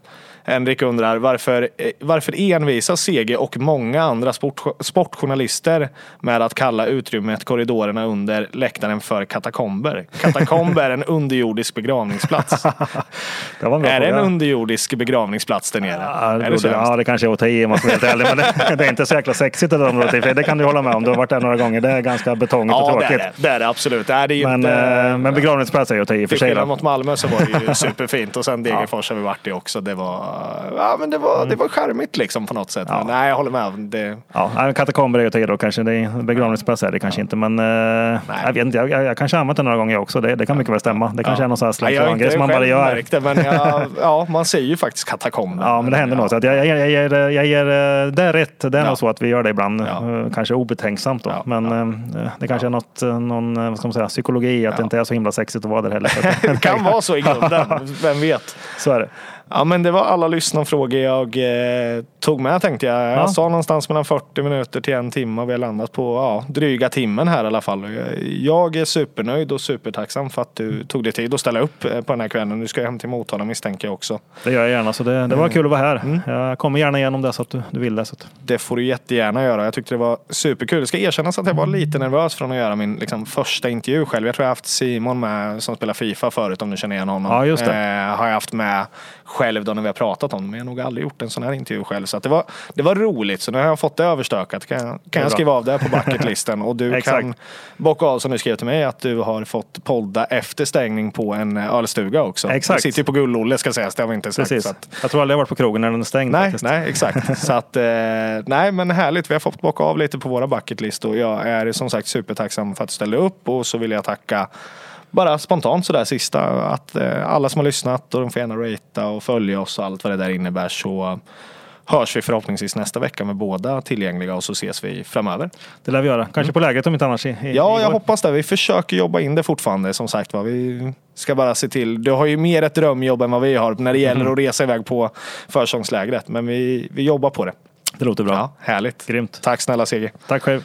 Henrik undrar varför, eh, varför envisas CG och många andra sport, sportjournalister med att kalla utrymmet korridorerna under läktaren för katakomber? Katakomber är en underjordisk begravningsplats. Det var en är det en underjordisk begravningsplats där nere? Ja, är det, det så ja, det kanske är att ta i om man ska vara helt ärlig. Men det, det är inte så jäkla sexigt det området. i och för sig. Det kan du hålla med om. Du har varit där några gånger. Det är ganska betongigt och Ja, det är tråkigt. det. Det är det absolut. Det är det Men, inte, eh, men begravningsplats är ju att ta i och för Till sig. skillnad då. mot Malmö så var det ju superfint och sen Degerfors har vi varit i också. Det var, ja, men det var, det var charmigt liksom på något sätt. Mm. Ja. Men nej, jag håller med. Det, Ja, nej, katakomber är ju att ta då kanske. Det är, begravningsplats är det kanske inte. Men eh, jag vet inte. Jag, jag, jag kanske använt det några gånger också. Det, det kan mycket väl stämma. Det kanske är någon sån här Nej, slentrian-grej inte som man bara gör. märkt det, men jag, ja, man säger ju faktiskt katakomber. Ja, men det händer nog. Så att jag, jag, jag, ger, jag ger eh, det är rätt. Det är Ja. nog så att vi gör det ibland. Ja. Eh, Kanske obetänksamt då. Ja, Men det kanske är något, någon vad ska man säga, psykologi att det inte är så himla sexigt att vara där heller. Så Det kan vara så i grunden, vem vet. så är det. Ja men det var alla lyssnarfrågor jag eh, tog med tänkte jag. Jag Ja. sa någonstans mellan 40 minuter till en timme och vi har landat på ja, dryga timmen här i alla fall. Jag, är supernöjd och supertacksam för att du tog dig tid att ställa upp eh, på den här kvällen. Du ska hem till Motala misstänker jag också. Det gör jag gärna. Så det, det var kul att vara här. Mm. Jag kommer gärna igenom det så att du, du vill det. Så att, Det får du jättegärna göra. Jag tyckte det var superkul. Det ska erkännas att jag var lite nervös från att göra min liksom, första intervju själv. Jag tror jag har haft Simon med som spelar Fifa förut om du känner igen honom. Ja, just det. Eh, har jag haft med själv då när vi har pratat om det. Men jag har nog aldrig gjort en sån här intervju själv. Så att det, var, det var roligt. Så nu har jag fått det överstökat. Kan, jag- kan jag skriva av det på bucketlisten. Och du kan bocka av som du skrev till mig att du har fått podda efter stängning på en eh, ölstuga också. Exakt. Du sitter ju på Gull-Olle ska sägas. Det har vi inte sagt. precis. Så att, Jag tror aldrig jag varit på krogen när den är stängd. Nej, faktiskt. nej exakt. Så att, eh, nej men härligt. Vi har fått bocka av lite på våra bucketlist och jag är som sagt supertacksam för att du ställde upp och så vill jag tacka bara spontant sådär sista att eh, alla som har lyssnat och de får gärna ratea och följa oss och allt vad det där innebär så hörs vi förhoppningsvis nästa vecka med båda tillgängliga och så ses vi framöver. Det lär vi göra. Kanske på lägret om inte annars. I, i, Mm. Ja, jag hoppas det. Vi försöker jobba in det fortfarande som sagt var. Vi ska bara se till. Du har ju mer ett drömjobb än vad vi har när det gäller att resa iväg på försångslägret. Men vi, vi jobbar på det. Det låter bra. Ja, härligt. Grymt. Tack snälla Sigge. Tack själv.